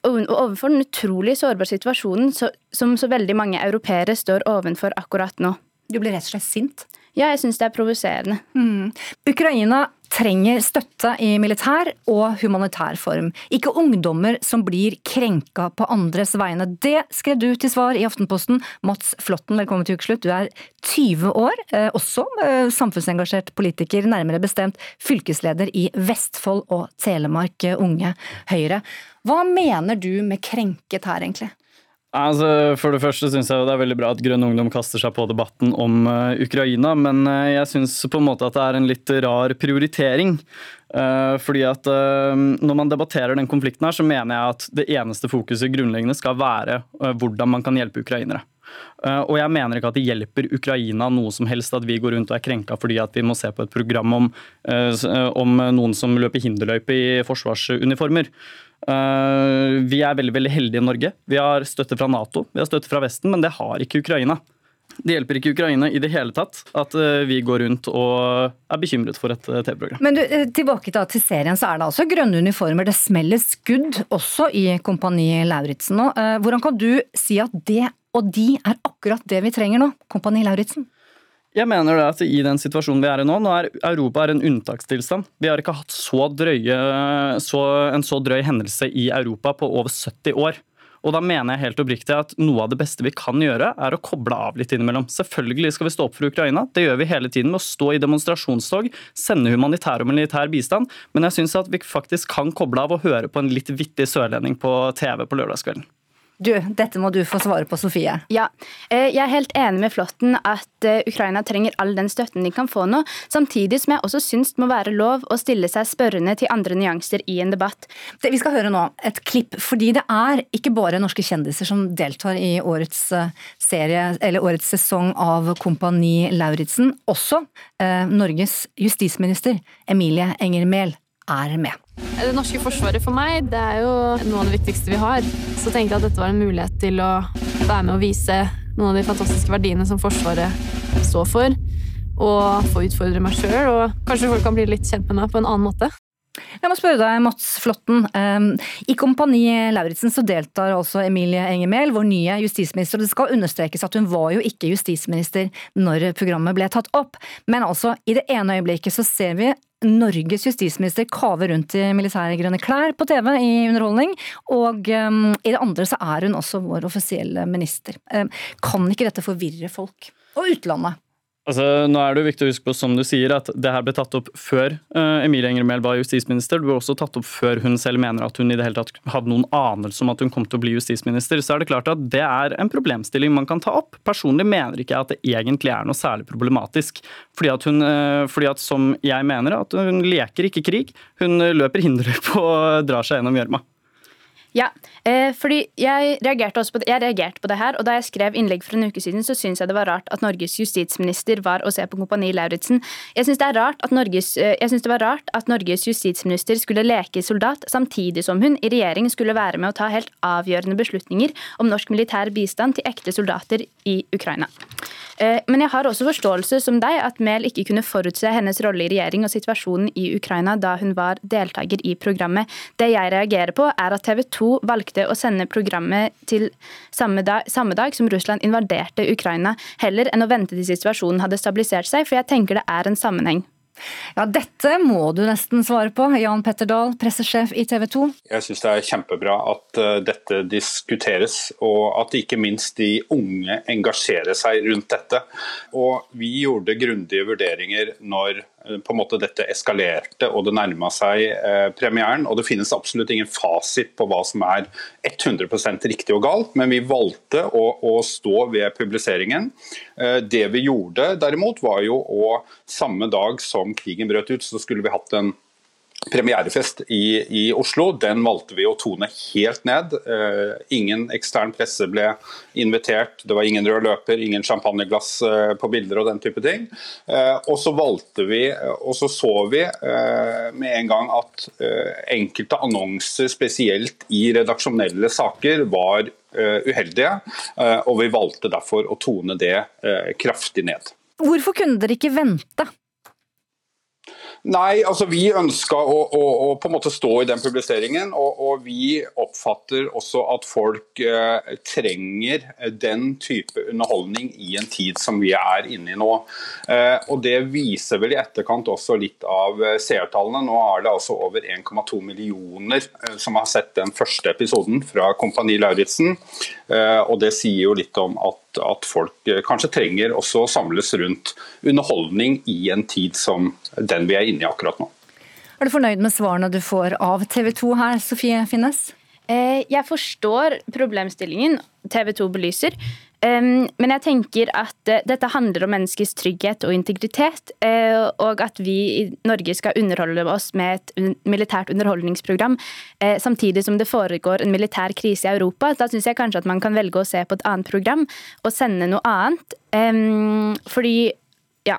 overfor den utrolig sårbare situasjonen så, som så veldig mange europeere står overfor akkurat nå. Du blir rett og slett sint? Ja, jeg syns det er provoserende. Mm. Ukraina trenger støtte i militær og humanitær form. Ikke ungdommer som blir krenka på andres vegne. Det skrev du til svar i Aftenposten. Mats Flåtten, velkommen til ukeslutt. Du er 20 år, eh, også eh, samfunnsengasjert politiker, nærmere bestemt fylkesleder i Vestfold og Telemark eh, Unge Høyre. Hva mener du med krenket her, egentlig? Altså, for det første syns jeg det er veldig bra at Grønn Ungdom kaster seg på debatten om uh, Ukraina, men uh, jeg syns på en måte at det er en litt rar prioritering. Uh, fordi at når man debatterer den konflikten her, så mener jeg at det eneste fokuset grunnleggende skal være hvordan man kan hjelpe ukrainere. Og jeg mener ikke at det hjelper Ukraina noe som helst at vi går rundt og er krenka fordi at vi må se på et program om, om noen som løper hinderløype i forsvarsuniformer. Eh, vi er veldig veldig heldige i Norge. Vi har støtte fra Nato, vi har støtte fra Vesten, men det har ikke Ukraina. Det hjelper ikke Ukraina i det hele tatt at eh, vi går rundt og er bekymret for et eh, TV-program. Men du, tilbake da til serien, så er det altså grønne uniformer. Det smeller skudd også i Kompani Lauritzen nå. Hvordan kan du si at det og de er akkurat det vi trenger nå, Kompani Lauritzen? Jeg mener at i den situasjonen vi er i nå, nå er Europa er en unntakstilstand. Vi har ikke hatt så drøye, så, en så drøy hendelse i Europa på over 70 år. Og da mener jeg helt oppriktig at noe av det beste vi kan gjøre, er å koble av litt innimellom. Selvfølgelig skal vi stå opp for Ukraina, det gjør vi hele tiden med å stå i demonstrasjonstog, sende humanitær og militær bistand, men jeg syns at vi faktisk kan koble av og høre på en litt vittig sørlending på TV på lørdagskvelden. Du, dette må du få svare på, Sofie. Ja, eh, Jeg er helt enig med Flåtten at eh, Ukraina trenger all den støtten de kan få nå, samtidig som jeg også syns det må være lov å stille seg spørrende til andre nyanser i en debatt. Det vi skal høre nå, et klipp, fordi det er ikke bare norske kjendiser som deltar i årets eh, serie, eller årets sesong av Kompani Lauritzen. Også eh, Norges justisminister Emilie Enger Mehl er med. Det norske forsvaret for meg det er jo noe av det viktigste vi har. Så tenkte jeg at dette var en mulighet til å være med og vise noen av de fantastiske verdiene som Forsvaret står for. Og få utfordre meg sjøl, og kanskje folk kan bli litt kjent med meg på en annen måte. Jeg må spørre deg, Mats Flåtten. Ehm, I Kompani Lauritzen så deltar altså Emilie Enger Mehl, vår nye justisminister. og Det skal understrekes at hun var jo ikke justisminister når programmet ble tatt opp. Men altså, i det ene øyeblikket så ser vi Norges justisminister kaver rundt i militære grønne klær på TV i underholdning, og um, i det andre så er hun også vår offisielle minister. Um, kan ikke dette forvirre folk? Og utlandet? Altså, nå er det jo viktig å huske på som du sier, at det her ble tatt opp før uh, Emilie Enger Mehl var justisminister. Det ble også tatt opp før hun selv mener at hun i det hele tatt hadde noen anelse om at hun kom til å bli justisminister. Så er det klart at det er en problemstilling man kan ta opp. Personlig mener ikke jeg at det egentlig er noe særlig problematisk. Fordi at hun, uh, fordi at som jeg mener, at hun leker ikke krig. Hun løper hindre på å dra seg gjennom gjørma. Ja, eh, fordi jeg reagerte, på det, jeg reagerte på det her, og da jeg skrev innlegg for en uke siden, så syns jeg det var rart at Norges justisminister var å se på Kompani Lauritzen. Jeg syns det, eh, det var rart at Norges justisminister skulle leke soldat, samtidig som hun i regjering skulle være med å ta helt avgjørende beslutninger om norsk militær bistand til ekte soldater i Ukraina. Eh, men jeg har også forståelse som deg at Mehl ikke kunne forutse hennes rolle i regjering og situasjonen i Ukraina da hun var deltaker i programmet. Det jeg reagerer på, er at TV 2 valgte å sende programmet til samme dag, samme dag som Russland invaderte Ukraina, heller enn å vente til situasjonen hadde stabilisert seg, for jeg tenker det er en sammenheng. Ja, Dette må du nesten svare på. Jan Petter Dahl, pressesjef i TV 2. Jeg syns det er kjempebra at uh, dette diskuteres, og at ikke minst de unge engasjerer seg rundt dette. Og Vi gjorde grundige vurderinger når på en måte dette eskalerte og det nærma seg eh, premieren. og Det finnes absolutt ingen fasit på hva som er 100% riktig og galt, men vi valgte å, å stå ved publiseringen. Det vi gjorde derimot, var jo å samme dag som krigen brøt ut, så skulle vi hatt en premierefest i, i, Oslo. Den valgte vi å tone helt ned. Uh, ingen ekstern presse ble invitert. Det var ingen rød løper, ingen champagneglass uh, på bilder og den type ting. Uh, og så valgte vi, og så så vi med en gang at enkelte annonser, spesielt i redaksjonelle saker, var uheldige. og vi valgte derfor å tone det kraftig ned. Hvorfor kunne dere ikke vente? Nei, altså vi ønska å, å, å, på en måte stå i den publiseringen. Og, og vi oppfatter også at folk eh, trenger den type underholdning i en tid som vi er inne i nå. Eh, og Det viser vel i etterkant også litt av eh, seertallene. Nå er det altså over 1,2 millioner eh, som har sett den første episoden fra Kompani Lauritzen. Eh, og det sier jo litt om at at folk eh, kanskje trenger også å samles rundt underholdning i en tid som den vi er inne i akkurat nå. Er du fornøyd med svarene du får av TV 2 her, Sofie Finnes? Eh, jeg forstår problemstillingen TV 2 belyser. Men jeg tenker at eh, dette handler om menneskets trygghet og integritet, eh, og at vi i Norge skal underholde oss med et militært underholdningsprogram eh, samtidig som det foregår en militær krise i Europa. Da syns jeg kanskje at man kan velge å se på et annet program og sende noe annet. Fordi ja.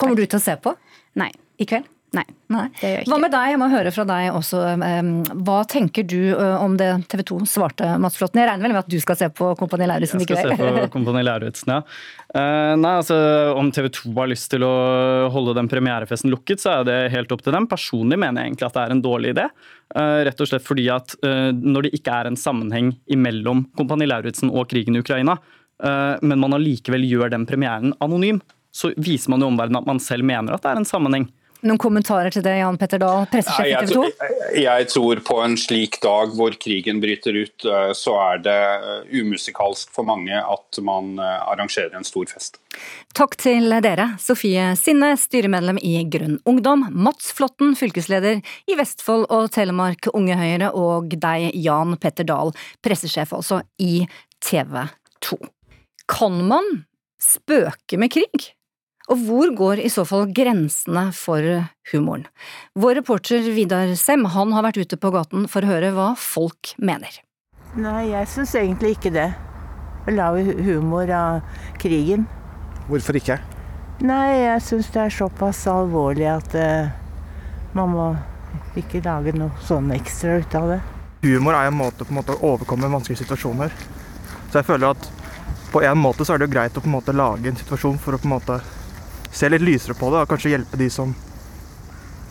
Kommer du til å se på? Nei. I kveld? Nei, Nei. det gjør jeg ikke. Hva med deg? Jeg må høre fra deg også. eh, Hva tenker du eh, om det TV 2 svarte Mats Flåtten? Jeg regner vel med at du skal se på Kompani Lauritzen i Jeg skal se på kveld? Kompani Lauritzen, ja. Eh, nei, altså Om TV 2 har lyst til å holde den premierefesten lukket, så er det helt opp til dem. Personlig mener jeg egentlig at det er en dårlig idé. Eh, rett og slett fordi at når det ikke er en sammenheng imellom Kompani Lauritzen og krigen i Ukraina, eh, men man allikevel gjør den premieren anonym, så viser man jo omverdenen at man selv mener at det er en sammenheng. Noen kommentarer til det, Jan Petter Dahl, pressesjef i TV 2? jeg tror på en slik dag hvor krigen bryter ut, eh, så er det eh, umusikalsk for mange at man eh, arrangerer en stor fest. Takk til dere. Sofie Sinne, styremedlem i Grønn Ungdom. Mats Flåtten, fylkesleder i Vestfold og Telemark Unge Høyre. Og deg, Jan Petter Dahl, pressesjef altså i TV 2. Kan man spøke med krig? Og hvor går i så fall grensene for humoren? Vår reporter Vidar Sem han har vært ute på gaten for å høre hva folk mener. Nei, jeg syns egentlig ikke det. Å lage humor av krigen. Hvorfor ikke? Nei, jeg syns det er såpass alvorlig at uh, man må ikke lage noe sånn ekstra ut av det. Humor er en måte, på en måte å overkomme vanskelige situasjoner. Så jeg føler at på en måte så er det jo greit å på en måte lage en situasjon for å på en måte se litt lysere på det og kanskje hjelpe de som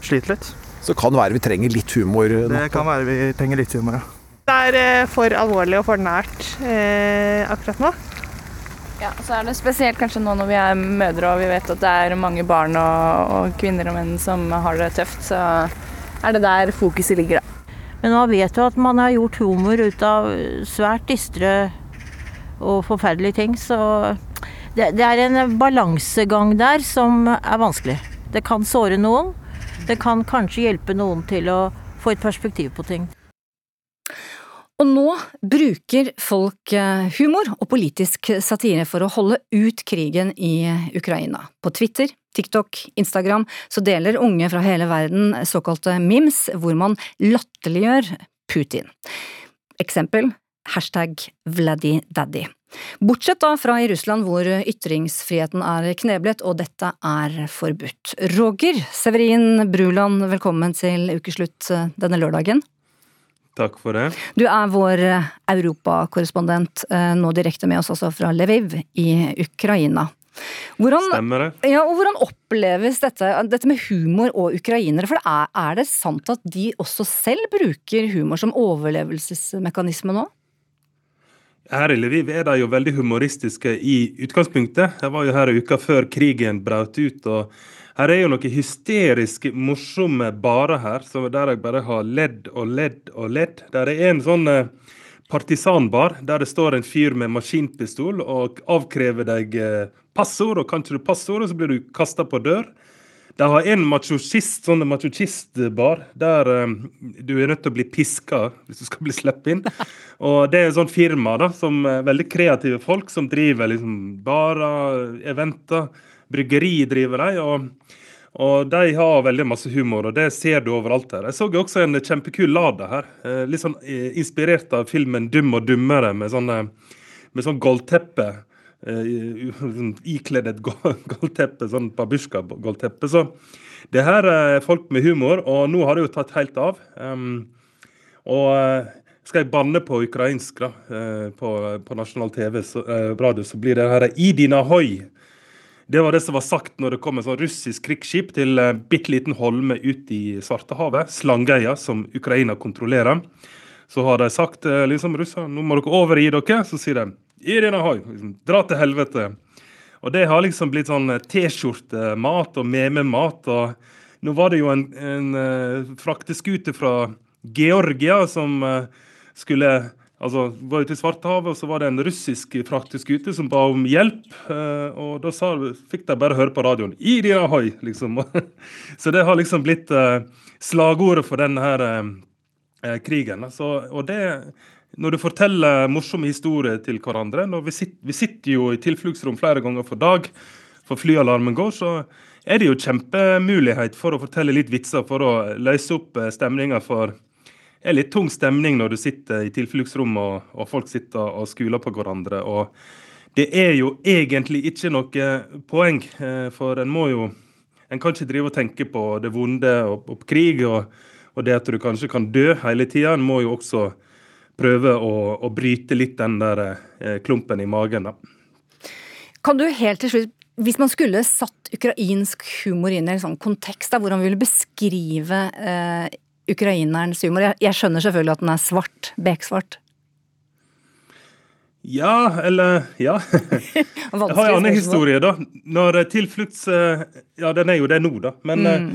sliter litt. Så kan være vi trenger litt humor nå. Det kan være vi trenger litt humor, ja. Det er eh, for alvorlig og for nært eh, akkurat nå. Ja, så er det spesielt kanskje nå når vi er mødre og vi vet at det er mange barn og, og kvinner og menn som har det tøft, så er det der fokuset ligger, da. Men man vet jo at man har gjort humor ut av svært dystre og forferdelige ting, så det, det er en balansegang der som er vanskelig. Det kan såre noen. Det kan kanskje hjelpe noen til å få et perspektiv på ting. Og nå bruker folk eh, humor og politisk satire for å holde ut krigen i Ukraina. På Twitter, TikTok, Instagram så deler unge fra hele verden såkalte memes, hvor man latterliggjør Putin. Eksempel hashtag VladiDaddy. Bortsett da fra i Russland hvor ytringsfriheten er kneblet og dette er forbudt. Roger Severin Bruland, velkommen til ukeslutt eh, denne lørdagen. Takk for det. Du er vår europakorrespondent, eh, nå direkte med oss også fra Lviv i Ukraina. Hvordan, Stemmer det? Ja, og hvordan oppleves dette, dette med humor og ukrainere? For er, er det sant at de også selv bruker humor som overlevelsesmekanisme nå? Her i Lviv er de jo veldig humoristiske i utgangspunktet. Jeg var jo her uka før krigen brøt ut. og Her er jo noe hysterisk morsomme barer her, der jeg bare har ledd og ledd og ledd. Der er en sånn eh, partisanbar der det står en fyr med maskinpistol og avkrever deg eh, passord, og kan ikke du passord, så blir du kasta på dør. De har en machochist, sånn machochistbar der um, du er nødt til å bli piska hvis du skal bli sluppet inn. Og Det er et sånt firma da, som er veldig kreative folk som driver liksom barer, eventer. Bryggeri driver de. og, og de har veldig masse humor, og det ser du overalt her. Jeg så jo også en kjempekul Lada her. eh, Litt sånn eh, inspirert av filmen 'Dum og dummere', med sånne med sånn gulvteppe. Eh, Ikledd et gulvteppe, sånn babusjka-gulvteppe. Så det her er folk med humor, og nå har det jo tatt helt av. Um, og eh, skal jeg banne på ukrainsk da, eh, på, på nasjonal TV, så, eh, radio, så blir det her Idina Hoi. Det var det som var sagt når det kom en sånn russisk krigsskip til en bitte liten holme ut i Svartehavet, Slangeia, som Ukraina kontrollerer. Så har de sagt liksom russerne nå må dere overgi dere. Så sier de Irina Hoi, liksom, dra til helvete. Og det har liksom blitt sånn T-skjortemat og mememat. og Nå var det jo en, en uh, frakteskute fra Georgia som uh, skulle Altså, var ute i Svartehavet, og så var det en russisk frakteskute som ba om hjelp. Uh, og da sa, fikk de bare høre på radioen 'Irina Hoi', liksom. så det har liksom blitt eh, slagordet for denne her eh, krigen. Så, og det når du forteller morsomme historier til hverandre når vi, sitter, vi sitter jo i tilfluktsrom flere ganger for dag, for flyalarmen går, så er det jo kjempemulighet for å fortelle litt vitser for å løse opp stemninga for det er litt tung stemning når du sitter i tilfluktsrom og, og folk sitter og skuler på hverandre. og Det er jo egentlig ikke noe poeng, eh, for en må jo En kan ikke drive og tenke på det vonde og, og krig og, og, det at du kanskje kan dø hele tida. En må jo også prøve å, å bryte litt den der eh, klumpen i magen, da. Kan du helt til slutt, hvis man skulle satt ukrainsk humor inn i en sånn kontekst, da, hvordan vil du beskrive eh, ukrainerens humor? Jeg, jeg, skjønner selvfølgelig at den er svart, beksvart. Ja, eller Ja. Jeg har en annen historie, da. Når tilflukts... Ja, den er jo det nå, da. Men mm.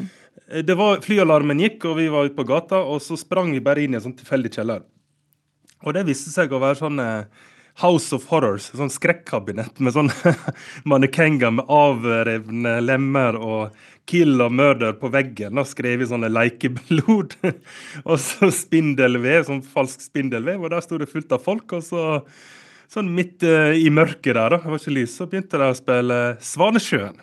det var, flyalarmen gikk, og vi var ute på gata, og så sprang vi bare inn i en sånn tilfeldig kjeller. Og det viste seg å være sånn House of Horrors, sånn skrekkabinett med sånn mannekenger med avrevne lemmer og kill og murder på veggen, og skrevet sånne leikeblod. og så spindelvev, sånn falsk spindelvev, og der sto det fullt av folk. og så sånn midt uh, i mørket der, da, det var ikke lys, så begynte de å spille Svanesjøen.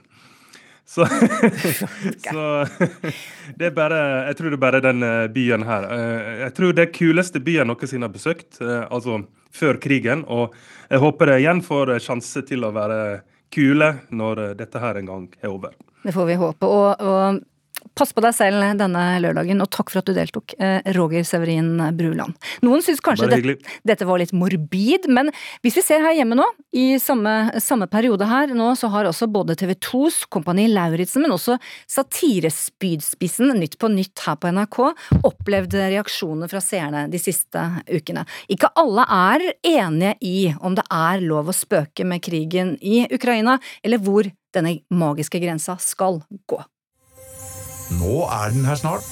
Så, så, det er bare Jeg tror det er bare den eh, byen her. Eh, jeg tror det er kuleste byen noensinne har besøkt, altså før krigen. Og jeg håper det igjen får sjanse til å være kule når dette her en gang er over. Det får vi håpe. Og, og Pass på deg selv denne lørdagen, og takk for at du deltok, eh, Roger Severin Bruland. Noen syns kanskje det, dette var litt morbid, men hvis vi ser her hjemme nå, i samme, samme periode her, nå så har også både TV 2s Kompani Lauritzen, men også satirespydspissen Nytt på Nytt her på NRK, opplevd reaksjoner fra seerne de siste ukene. Ikke alle er enige i om det er lov å spøke med krigen i Ukraina, eller hvor denne magiske grensa skal gå. Nå er den her snart.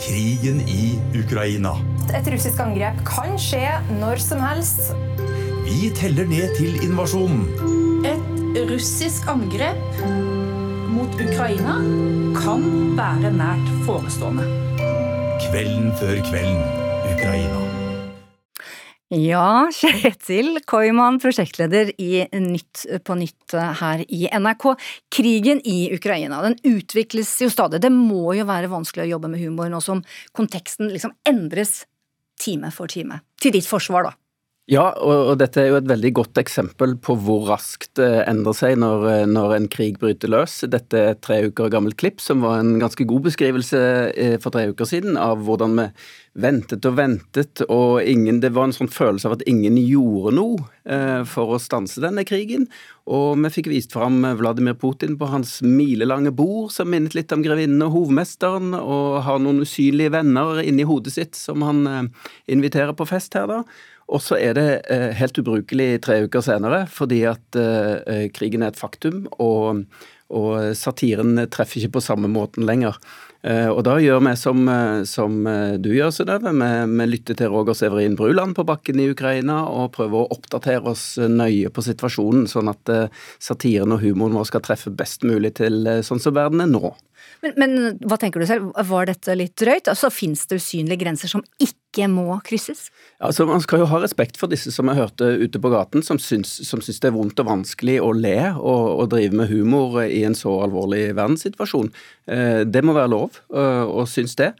Krigen i Ukraina. Et russisk angrep kan skje når som helst. Vi teller ned til invasjonen. Et russisk angrep mot Ukraina kan være nært forestående. Kvelden før kvelden, Ukraina. Ja, Kjetil Koiman, prosjektleder i Nytt på Nytt her i NRK. Krigen i Ukraina den utvikles jo stadig. Det må jo være vanskelig å jobbe med humor nå som konteksten liksom endres time for time. Til ditt forsvar, da. Ja, og, dette er jo et veldig godt eksempel på hvor raskt det endrer seg når, når, en krig bryter løs. Dette er et tre uker gammelt klipp som var en ganske god beskrivelse eh, for tre uker siden av hvordan vi ventet og ventet, og ingen, det var en sånn følelse av at ingen gjorde noe eh, for å stanse denne krigen. Og vi fikk vist fram Vladimir Putin på hans milelange bord, som minnet litt om grevinnen og hovmesteren, og har noen usynlige venner inni hodet sitt som han eh, inviterer på fest her, da. Og så er det eh, helt ubrukelig tre uker senere, fordi at eh, krigen er et faktum, og, og satiren treffer ikke på samme måten lenger. Og da gjør vi som, som du gjør, Synnøve. Vi, vi, lytter til Roger Severin Bruland på bakken i Ukraina og prøver å oppdatere oss nøye på situasjonen, sånn at satiren og humoren vår skal treffe best mulig til sånn som verden er nå. Men, men, hva tenker du selv, var dette litt drøyt? Altså, Fins det usynlige grenser som ikke må krysses? Altså, Man skal jo ha respekt for disse som jeg hørte ute på gaten, som syns, som syns det er vondt og vanskelig å le og, og, drive med humor i en så alvorlig verdenssituasjon. Eh, det må være lov uh, å synes det.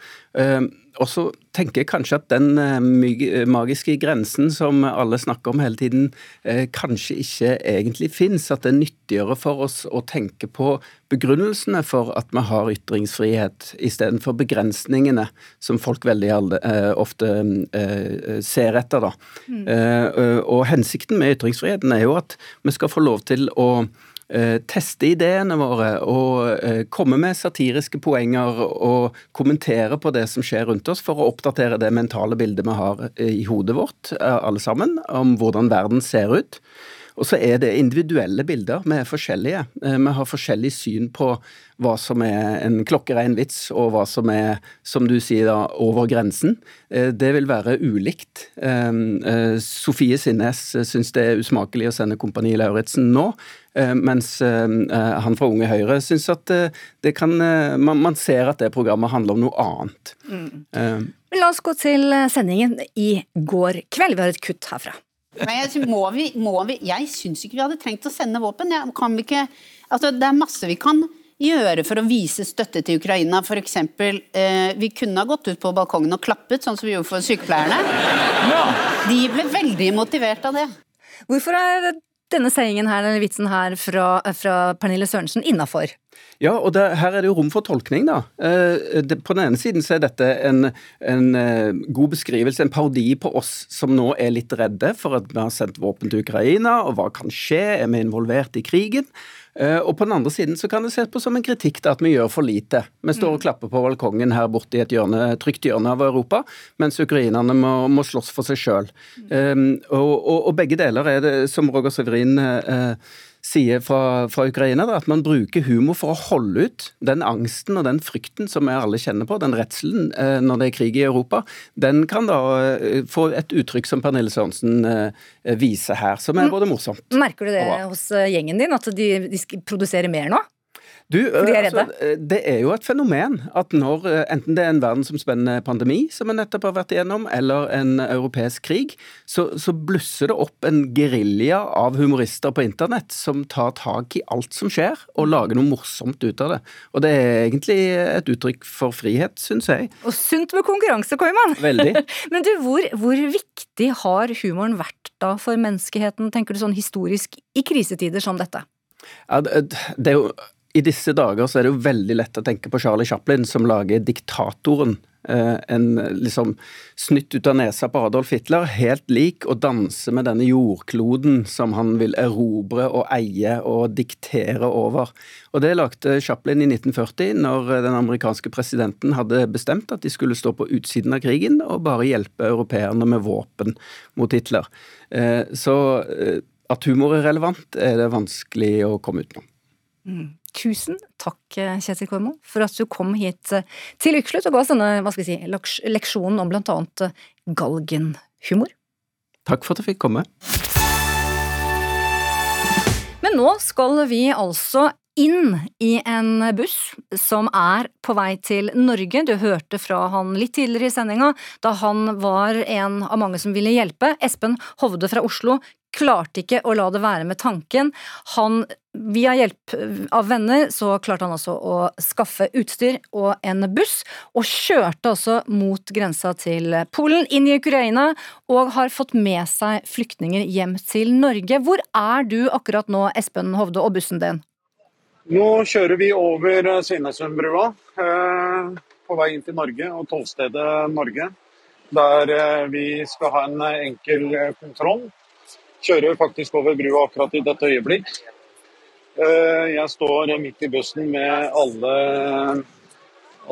Og så tenker jeg kanskje at den uh, magiske grensen som alle snakker om hele tiden, kanskje ikke egentlig fins. At det er nyttigere for oss å tenke på begrunnelsene for at vi har ytringsfrihet, istedenfor begrensningene som folk veldig ofte ser etter. Da. Mm. Og hensikten med ytringsfriheten er jo at vi skal få lov til å Eh, teste ideene våre og eh, komme med satiriske poenger og kommentere på det som skjer rundt oss, for å oppdatere det mentale bildet vi har i hodet vårt, eh, alle sammen, om hvordan verden ser ut. Og så er det individuelle bilder. Vi er forskjellige. Vi har forskjellig syn på hva som er en klokkerein vits, og hva som er, som du sier, da, over grensen. Det vil være ulikt. Sofie Sinnes syns det er usmakelig å sende Kompani Lauritzen nå. Eh, mens eh, eh, han fra Unge Høyre syns at det kan man, man, ser at det programmet handler om noe annet. Mm. La oss gå til sendingen i går kveld. Vi har et kutt herfra. Men jeg, må vi, må vi, jeg syns ikke vi hadde trengt å sende våpen. kan vi ikke, altså det er masse vi kan gjøre for å vise støtte til Ukraina. F.eks. Eh, vi kunne ha gått ut på balkongen og klappet, sånn som vi gjorde for sykepleierne. De ble veldig motivert av det. Hvorfor er denne sayingen her, denne vitsen her fra, fra Pernille Sørensen innafor? Ja, og det, her er det jo rom for tolkning, da. Eh, det, på den ene siden så er dette en, en eh, god beskrivelse, en parodi på oss som nå er litt redde for at vi har sendt våpen til Ukraina, og hva kan skje, er vi involvert i krigen? Eh, og på den andre siden så kan det ses på som en kritikk til at vi gjør for lite. Vi står og mm. klapper på balkongen her borte i et hjørne, trygt hjørne av Europa, mens ukrainerne må, må slåss for seg sjøl. Mm. og, og, og, begge deler er det, som Roger Severin uh, sier fra, fra Ukraina, da, at man bruker humor for å holde ut den angsten og den frykten som vi alle kjenner på, den redselen eh, når det er krig i Europa. Den kan da eh, få et uttrykk som Pernille Sørensen eh, viser her, som er mm. både morsomt Merker du det hos eh, gjengen din, at de, de produserer mer nå? Du, de er altså, det er jo et fenomen at når enten det er en verdensomspennende pandemi, som vi nettopp har vært igjennom, eller en europeisk krig, så, så blusser det opp en gerilja av humorister på internett som tar tak i alt som skjer, og lager noe morsomt ut av det. Og det er egentlig et uttrykk for frihet, syns jeg. Og sunt med konkurranse, Koiman! Veldig. Men du, hvor, hvor viktig har humoren vært da for menneskeheten, tenker du sånn historisk, i krisetider som dette? Ja, det, det er jo i disse dager så er det jo veldig lett å tenke på Charlie Chaplin som lager Diktatoren. Eh, en liksom snytt ut av nesa på Adolf Hitler, helt lik, og danse med denne jordkloden som han vil erobre og eie og diktere over. Og Det lagde Chaplin i 1940, når den amerikanske presidenten hadde bestemt at de skulle stå på utsiden av krigen og bare hjelpe europeerne med våpen mot Hitler. Eh, så eh, at humor er relevant, er det vanskelig å komme utenom. Mm. Tusen takk, Kjetil Kormo, for at du kom hit eh, til Ukeslutt og ga oss denne hva skal vi si, leksjonen om blant annet eh, galgenhumor. Takk for at jeg fikk komme. Men nå skal vi altså inn i en buss som er på vei til Norge. Du hørte fra han litt tidligere i sendinga, da han var en av mange som ville hjelpe. Espen Hovde fra Oslo klarte ikke å la det være med tanken. Han, via hjelp av venner, så klarte han altså å skaffe utstyr og en buss, og kjørte altså mot grensa til Polen, inn i Ukraina, og har fått med seg flyktninger hjem til Norge. Hvor er du akkurat nå, Espen Hovde, og bussen din? Nå kjører vi over Svinesundbrua eh, på vei inn til Norge og tollstedet Norge. Der eh, vi skal ha en enkel kontroll Kjører faktisk over brua akkurat i dette øyeblikk. Eh, jeg står midt i bussen med alle,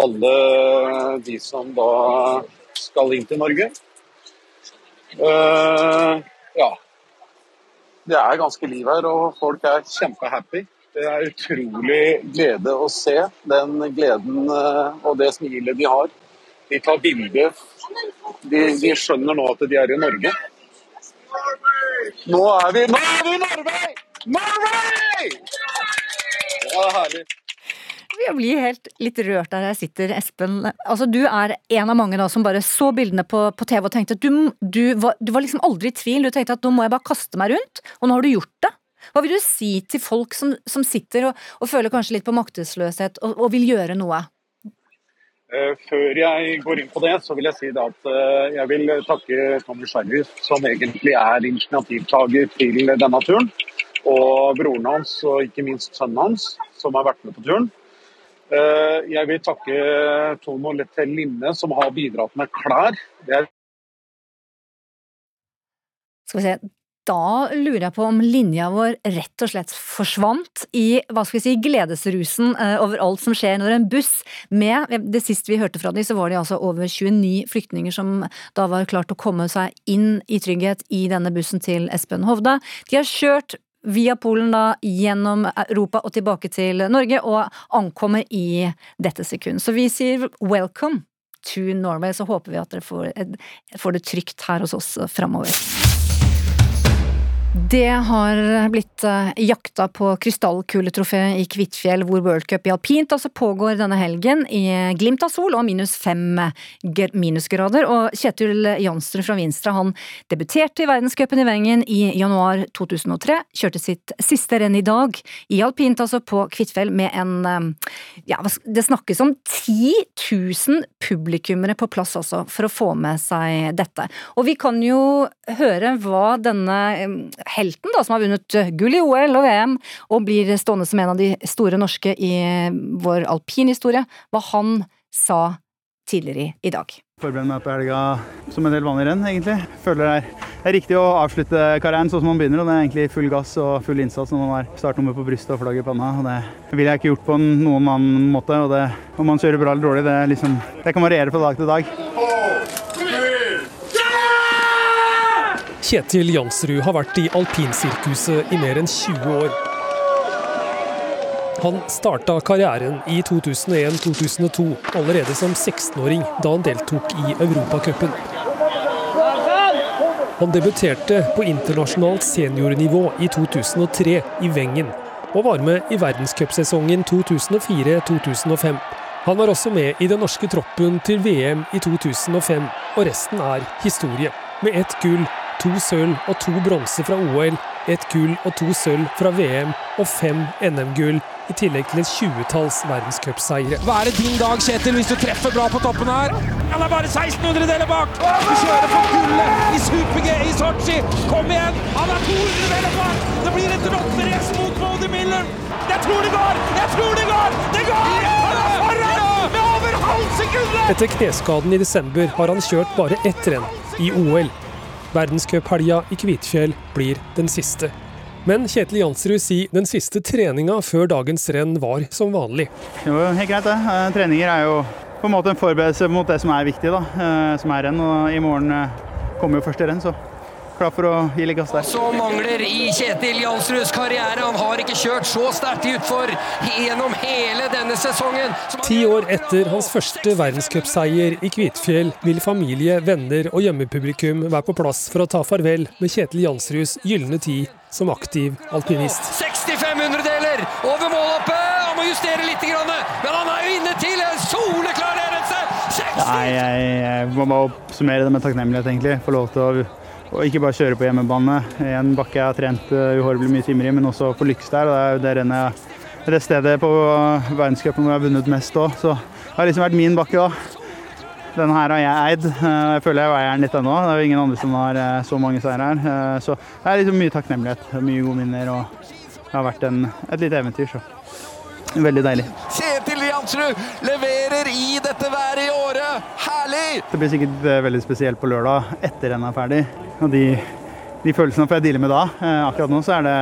alle de som da skal inn til Norge. Eh, ja. Det er ganske liv her, og folk er kjempehappy. Det er utrolig glede å se den gleden eh, og det smilet de har. De tar bilde. De, de skjønner nå at de er i Norge. Nå er vi Nå er vi i Norway! Norway! Ja, herlig. Jeg blir helt litt rørt der jeg sitter, Espen. Altså, Du er en av mange da som bare så bildene på, på TV og tenkte at du, du, var, du, var, liksom aldri i tvil. Du tenkte at nå må jeg bare kaste meg rundt, og nå har du gjort det. Hva vil du si til folk som, som sitter og, og, føler kanskje litt på maktesløshet og, og vil gjøre noe? Eh, før jeg går inn på det, så vil jeg si at eh, jeg vil takke Tommy Skjervis, som egentlig er initiativtaker til denne turen. Og broren hans og ikke minst sønnen hans, som har vært med på turen. Eh, jeg vil takke Tono Lettel Linne, som har bidratt med klær. Det er skal vi se, da lurer jeg på om linja vår rett og slett forsvant i hva skal vi si, gledesrusen eh, over alt som skjer når en buss med Det siste vi hørte fra dem, så var det altså over 29 flyktninger som da var klart å komme seg inn i trygghet i denne bussen til Espen Hovda. De har kjørt via Polen da gjennom Europa og tilbake til Norge, og ankommer i dette sekund. Så vi sier welcome to Norway, så håper vi at dere får, får det trygt her hos oss framover. Det har blitt eh, jakta på krystallkuletrofé i Kvitfjell, hvor worldcup i alpint altså pågår denne helgen i glimt av sol og minus fem minusgrader. Og Kjetil Jansrud fra Vinstra han debuterte i verdenscupen i Wengen i januar 2003. Kjørte sitt siste renn i dag i alpint, altså på Kvitfjell, med en eh, ja, det snakkes om 10 000 publikummere på plass altså, for å få med seg dette. Og vi kan jo høre hva denne eh, helten da, som har vunnet gull i OL og VM, og blir stående som en av de store norske i vår alpinhistorie, hva han sa tidligere i dag. Forbereder meg på helga som en del vanlig renn, egentlig. Føler det er, det er riktig å avslutte karrieren sånn som man begynner, og det er egentlig full gass og full innsats når man har startnummer på brystet og flagget i panna. og Det ville jeg ikke gjort på noen annen måte. og det, Om man kjører bra eller dårlig, det, liksom, det kan variere fra dag til dag. Kjetil Jansrud har vært i alpinsirkuset i mer enn 20 år. Han starta karrieren i 2001-2002, allerede som 16-åring, da han deltok i Europacupen. Han debuterte på internasjonalt seniornivå i 2003 i Wengen, og var med i verdenscupsesongen 2004-2005. Han var også med i den norske troppen til VM i 2005, og resten er historie. Med ett gull, to sølv og to bronse fra OL, ett gull og to sølv fra VM og fem NM-gull i tillegg til et tjuetalls verdenscupseiere. Hva er det din dag, Kjetil, hvis du treffer bra på toppen her? Han er bare 1600 deler bak! Vi kjører for gullet i super-G i Sotsji! Kom igjen! Han er 200 deler bak! Det blir et rotterace mot Mody Miller! Jeg tror det går! Jeg tror det går! Det går! Han er foran med over halvt sekund! Etter kneskaden i desember har han kjørt bare ett renn, i OL. Verdenscuphelga i Kvitfjell blir den siste. Men Kjetil Jansrud sier den siste treninga før dagens renn var som vanlig. Jo, helt greit det. Eh, treninger er jo på en måte en forberedelse mot det som er viktig, da, eh, som er renn. Og i morgen eh, kommer jo første renn, så klar for å gi litt gass der. Så mangler i Kjetil Jansruds karriere. Han har ikke kjørt så sterkt utfor gjennom hele denne sesongen. Ti år etter hans første verdenscupseier i Kvitfjell vil familie, venner og hjemmepublikum være på plass for å ta farvel med Kjetil Jansruds gylne tid som aktiv alpinist. 65 hundredeler over målhoppet! Han må justere litt, men han er jo inne til en soleklarerelse! Nei, jeg, jeg må bare oppsummere det med takknemlighet, egentlig. Få lov til å og ikke bare kjøre på hjemmebane en bakke jeg har trent uh, uhorvelig mye timer i, men også på der. Det er jo det stedet på verdenscupen hvor jeg har vunnet mest òg. Så det har liksom vært min bakke da. Denne her har jeg eid. Uh, jeg føler jeg eier den litt ennå. Det er jo ingen andre som har uh, så mange seire her. Så det er liksom mye takknemlighet, mye gode minner, og det har vært en, et lite eventyr. så Veldig deilig. Jansrud leverer i dette været i året! Herlig! Det blir sikkert veldig spesielt på lørdag etter rennet er ferdig. Og de, de følelsene får jeg deale med da. Eh, akkurat nå så er det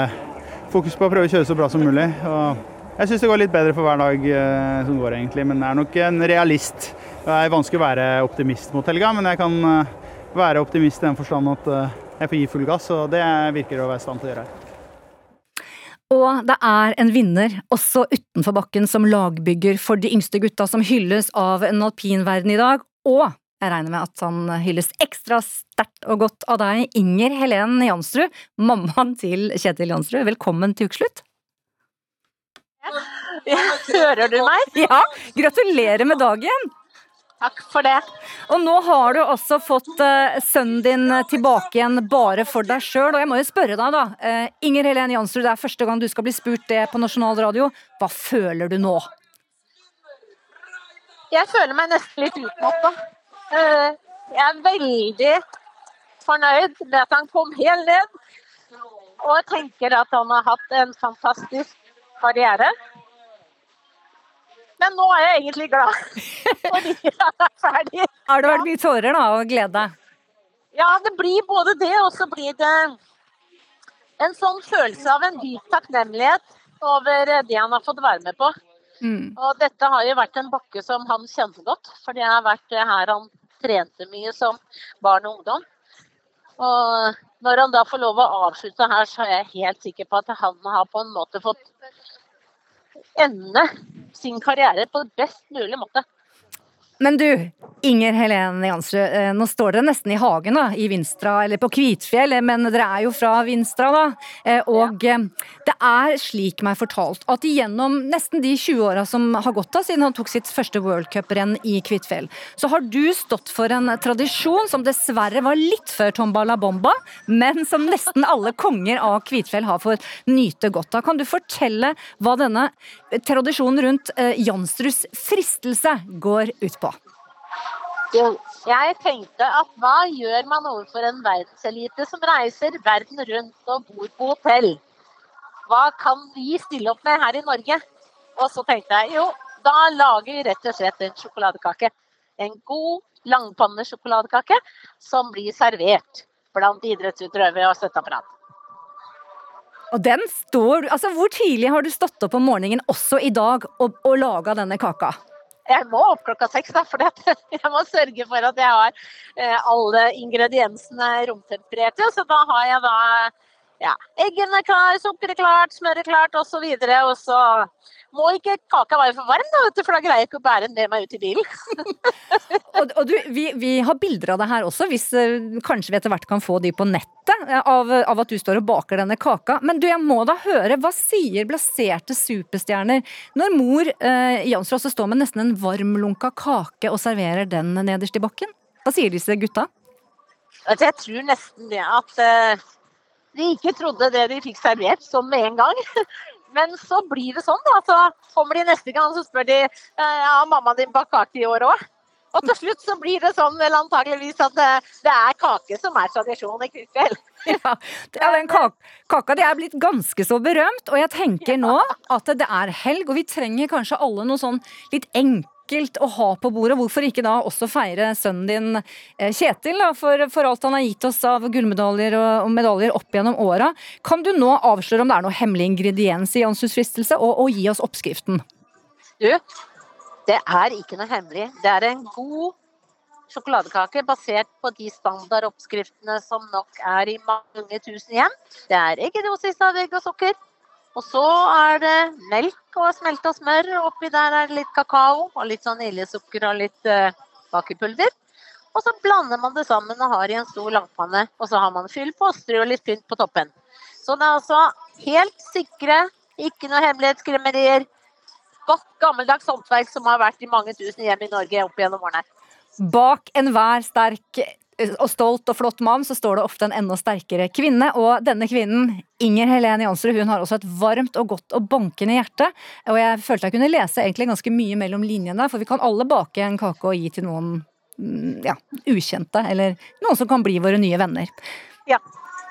fokus på å prøve å kjøre så bra som mulig. Og jeg syns det går litt bedre for hver dag eh, som går, egentlig. Men jeg er nok en realist. Det er vanskelig å være optimist mot helga, men jeg kan eh, være optimist i den forstand at jeg får gi full gass, og det virker å være i stand til å gjøre. Og det er en vinner, også utenfor bakken, som lagbygger for de yngste gutta som hylles av en alpinverden i dag. Og jeg regner med at han hylles ekstra sterkt og godt av deg, Inger Helen Jansrud, mammaen til Kjetil Jansrud. Velkommen til ukeslutt. Ja, hører du meg? Ja, gratulerer med dagen! Takk for det. Og nå har du også fått uh, sønnen din tilbake igjen bare for deg sjøl. Og jeg må jo spørre deg, da. Uh, Inger Helen Jansrud, det er første gang du skal bli spurt det på nasjonal radio. Hva føler du nå? Jeg føler meg nesten litt utmatta. Eh, jeg er veldig fornøyd med at han kom helt ned. Og tenker at han har hatt en fantastisk karriere. Men nå er jeg egentlig glad fordi han er ferdig. Har det vært mye tårer da, og glede? Ja, det blir både det, og så blir det en sånn følelse av en dyp takknemlighet over det han har fått være med på. Mm. Og dette har jo vært en bakke som han kjente godt, for det har vært her han trente mye som barn og ungdom. Og når han da får lov å avslutte her, så er jeg helt sikker på at han har på en måte fått ende sin karriere på best mulig måte. Men du, Inger Helene Jansrud, eh, nå står dere nesten i hagen da, i Vinstra, eller på Kvitfjell, men dere er jo fra Vinstra, da. Eh, og ja. Eh, det er slik meg fortalt at gjennom nesten de 20 åra som har gått da, siden han tok sitt første worldcuprenn i Kvitfjell, så har du stått for en tradisjon som dessverre var litt før Tombala Bomba, men som nesten alle konger av Kvitfjell har fått nyte godt av. Kan du fortelle hva denne tradisjonen rundt Jansruds fristelse går ut på? Jeg tenkte at hva gjør man overfor en verdenselite som reiser verden rundt og bor på hotell? Hva kan vi stille opp med her i Norge? Og så tenkte jeg jo, da lager vi rett og slett en sjokoladekake. En god langpannesjokoladekake som blir servert blant idrettsutøvere og støtteapparat. Og den står Altså, hvor tidlig har du stått opp om morgenen også i dag og, og laga denne kaka? Jeg må opp klokka seks, da, for jeg må sørge for at jeg har eh, alle ingrediensene romtempererte. Så da har jeg da ja, eggene klar, sukkeret klart, smøret klart osv. Og, og så må ikke kaka være for varm, da, for da greier jeg ikke å bære den med meg ut i bilen. og, og du, vi, vi, har bilder av det her også, hvis uh, kanskje vi etter hvert kan få de på nettet uh, av, av, at du står og baker denne kaka. Men du, jeg må da høre, hva sier blaserte superstjerner når mor eh, Jansrud også står med nesten en varmlunka kake og serverer den nederst i bakken? Hva sier disse gutta? Jeg tror nesten det at uh, de ikke trodde det de fikk servert sånn med en gang. Men så blir det sånn, da. Så kommer de neste gang så spør de ja, mammaen din bakt kake i år òg. Og til slutt så blir det sånn vel antageligvis at det, det er kake som er tradisjon i kveld. Ja, den kaka det er blitt ganske så berømt, og jeg tenker nå at det er helg, og vi trenger kanskje alle noe sånn litt enkelt enkelt å ha på bordet. Hvorfor ikke da også feire sønnen din eh, Kjetil, da, for, for, alt han har gitt oss av gullmedaljer og, og medaljer opp gjennom åra. Kan du nå avsløre om det er noe hemmelig ingrediens i Jansus fristelse, og, og gi oss oppskriften? Du, det er ikke noe hemmelig. Det er en god sjokoladekake basert på de standardoppskriftene som nok er i mange tusen hjem. Det er eggedosis av egg og sukker. Og så er det melk og smelta smør. Oppi der er det litt kakao og litt vaniljesukker og litt uh, bakepulver. Og så blander man det sammen og har i en stor langpanne. Og så har man fyll på og litt pynt på toppen. Så det er altså helt sikre, ikke noe hemmelighetskremmerier. Godt gammeldags håndverk som har vært i mange tusen hjem i Norge opp gjennom årene. Bak enhver sterk og stolt og flott mann, så står det ofte en enda sterkere kvinne. Og denne kvinnen, Inger Helene Jansrud, hun har også et varmt og godt og bankende hjerte. Og jeg følte jeg kunne lese egentlig ganske mye mellom linjene, for vi kan alle bake en kake og gi til noen mm, ja, ukjente, eller noen som kan bli våre nye venner. Ja.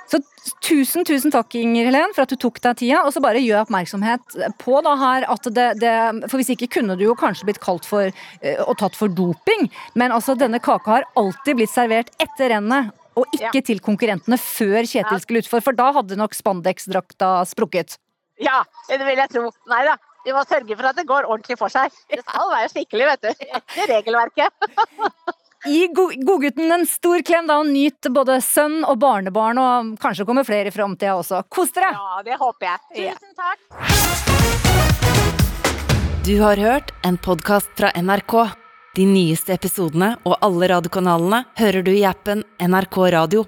Så tusen, tusen takk, Inger Helen, for at du tok deg tida. Og så bare gjør oppmerksomhet på da her at det, det For hvis ikke kunne du jo kanskje blitt kalt for uh, og tatt for doping. Men altså, denne kaka har alltid blitt servert etter rennet. Og ikke ja. til konkurrentene før Kjetil ja. skulle utfor, for da hadde nok spandeksdrakta sprukket. Ja, det vil jeg tro. Nei da. Vi må sørge for at det går ordentlig for seg. Det skal være skikkelig, vet du. Etter regelverket. Gi godgutten en stor klem, da, og nyt både sønn og barnebarn, og kanskje kommer flere i framtida også. Kos dere! Ja, det håper jeg. Tusen takk. Du har hørt en podkast fra NRK. De nyeste episodene og alle radiokanalene hører du i appen NRK Radio.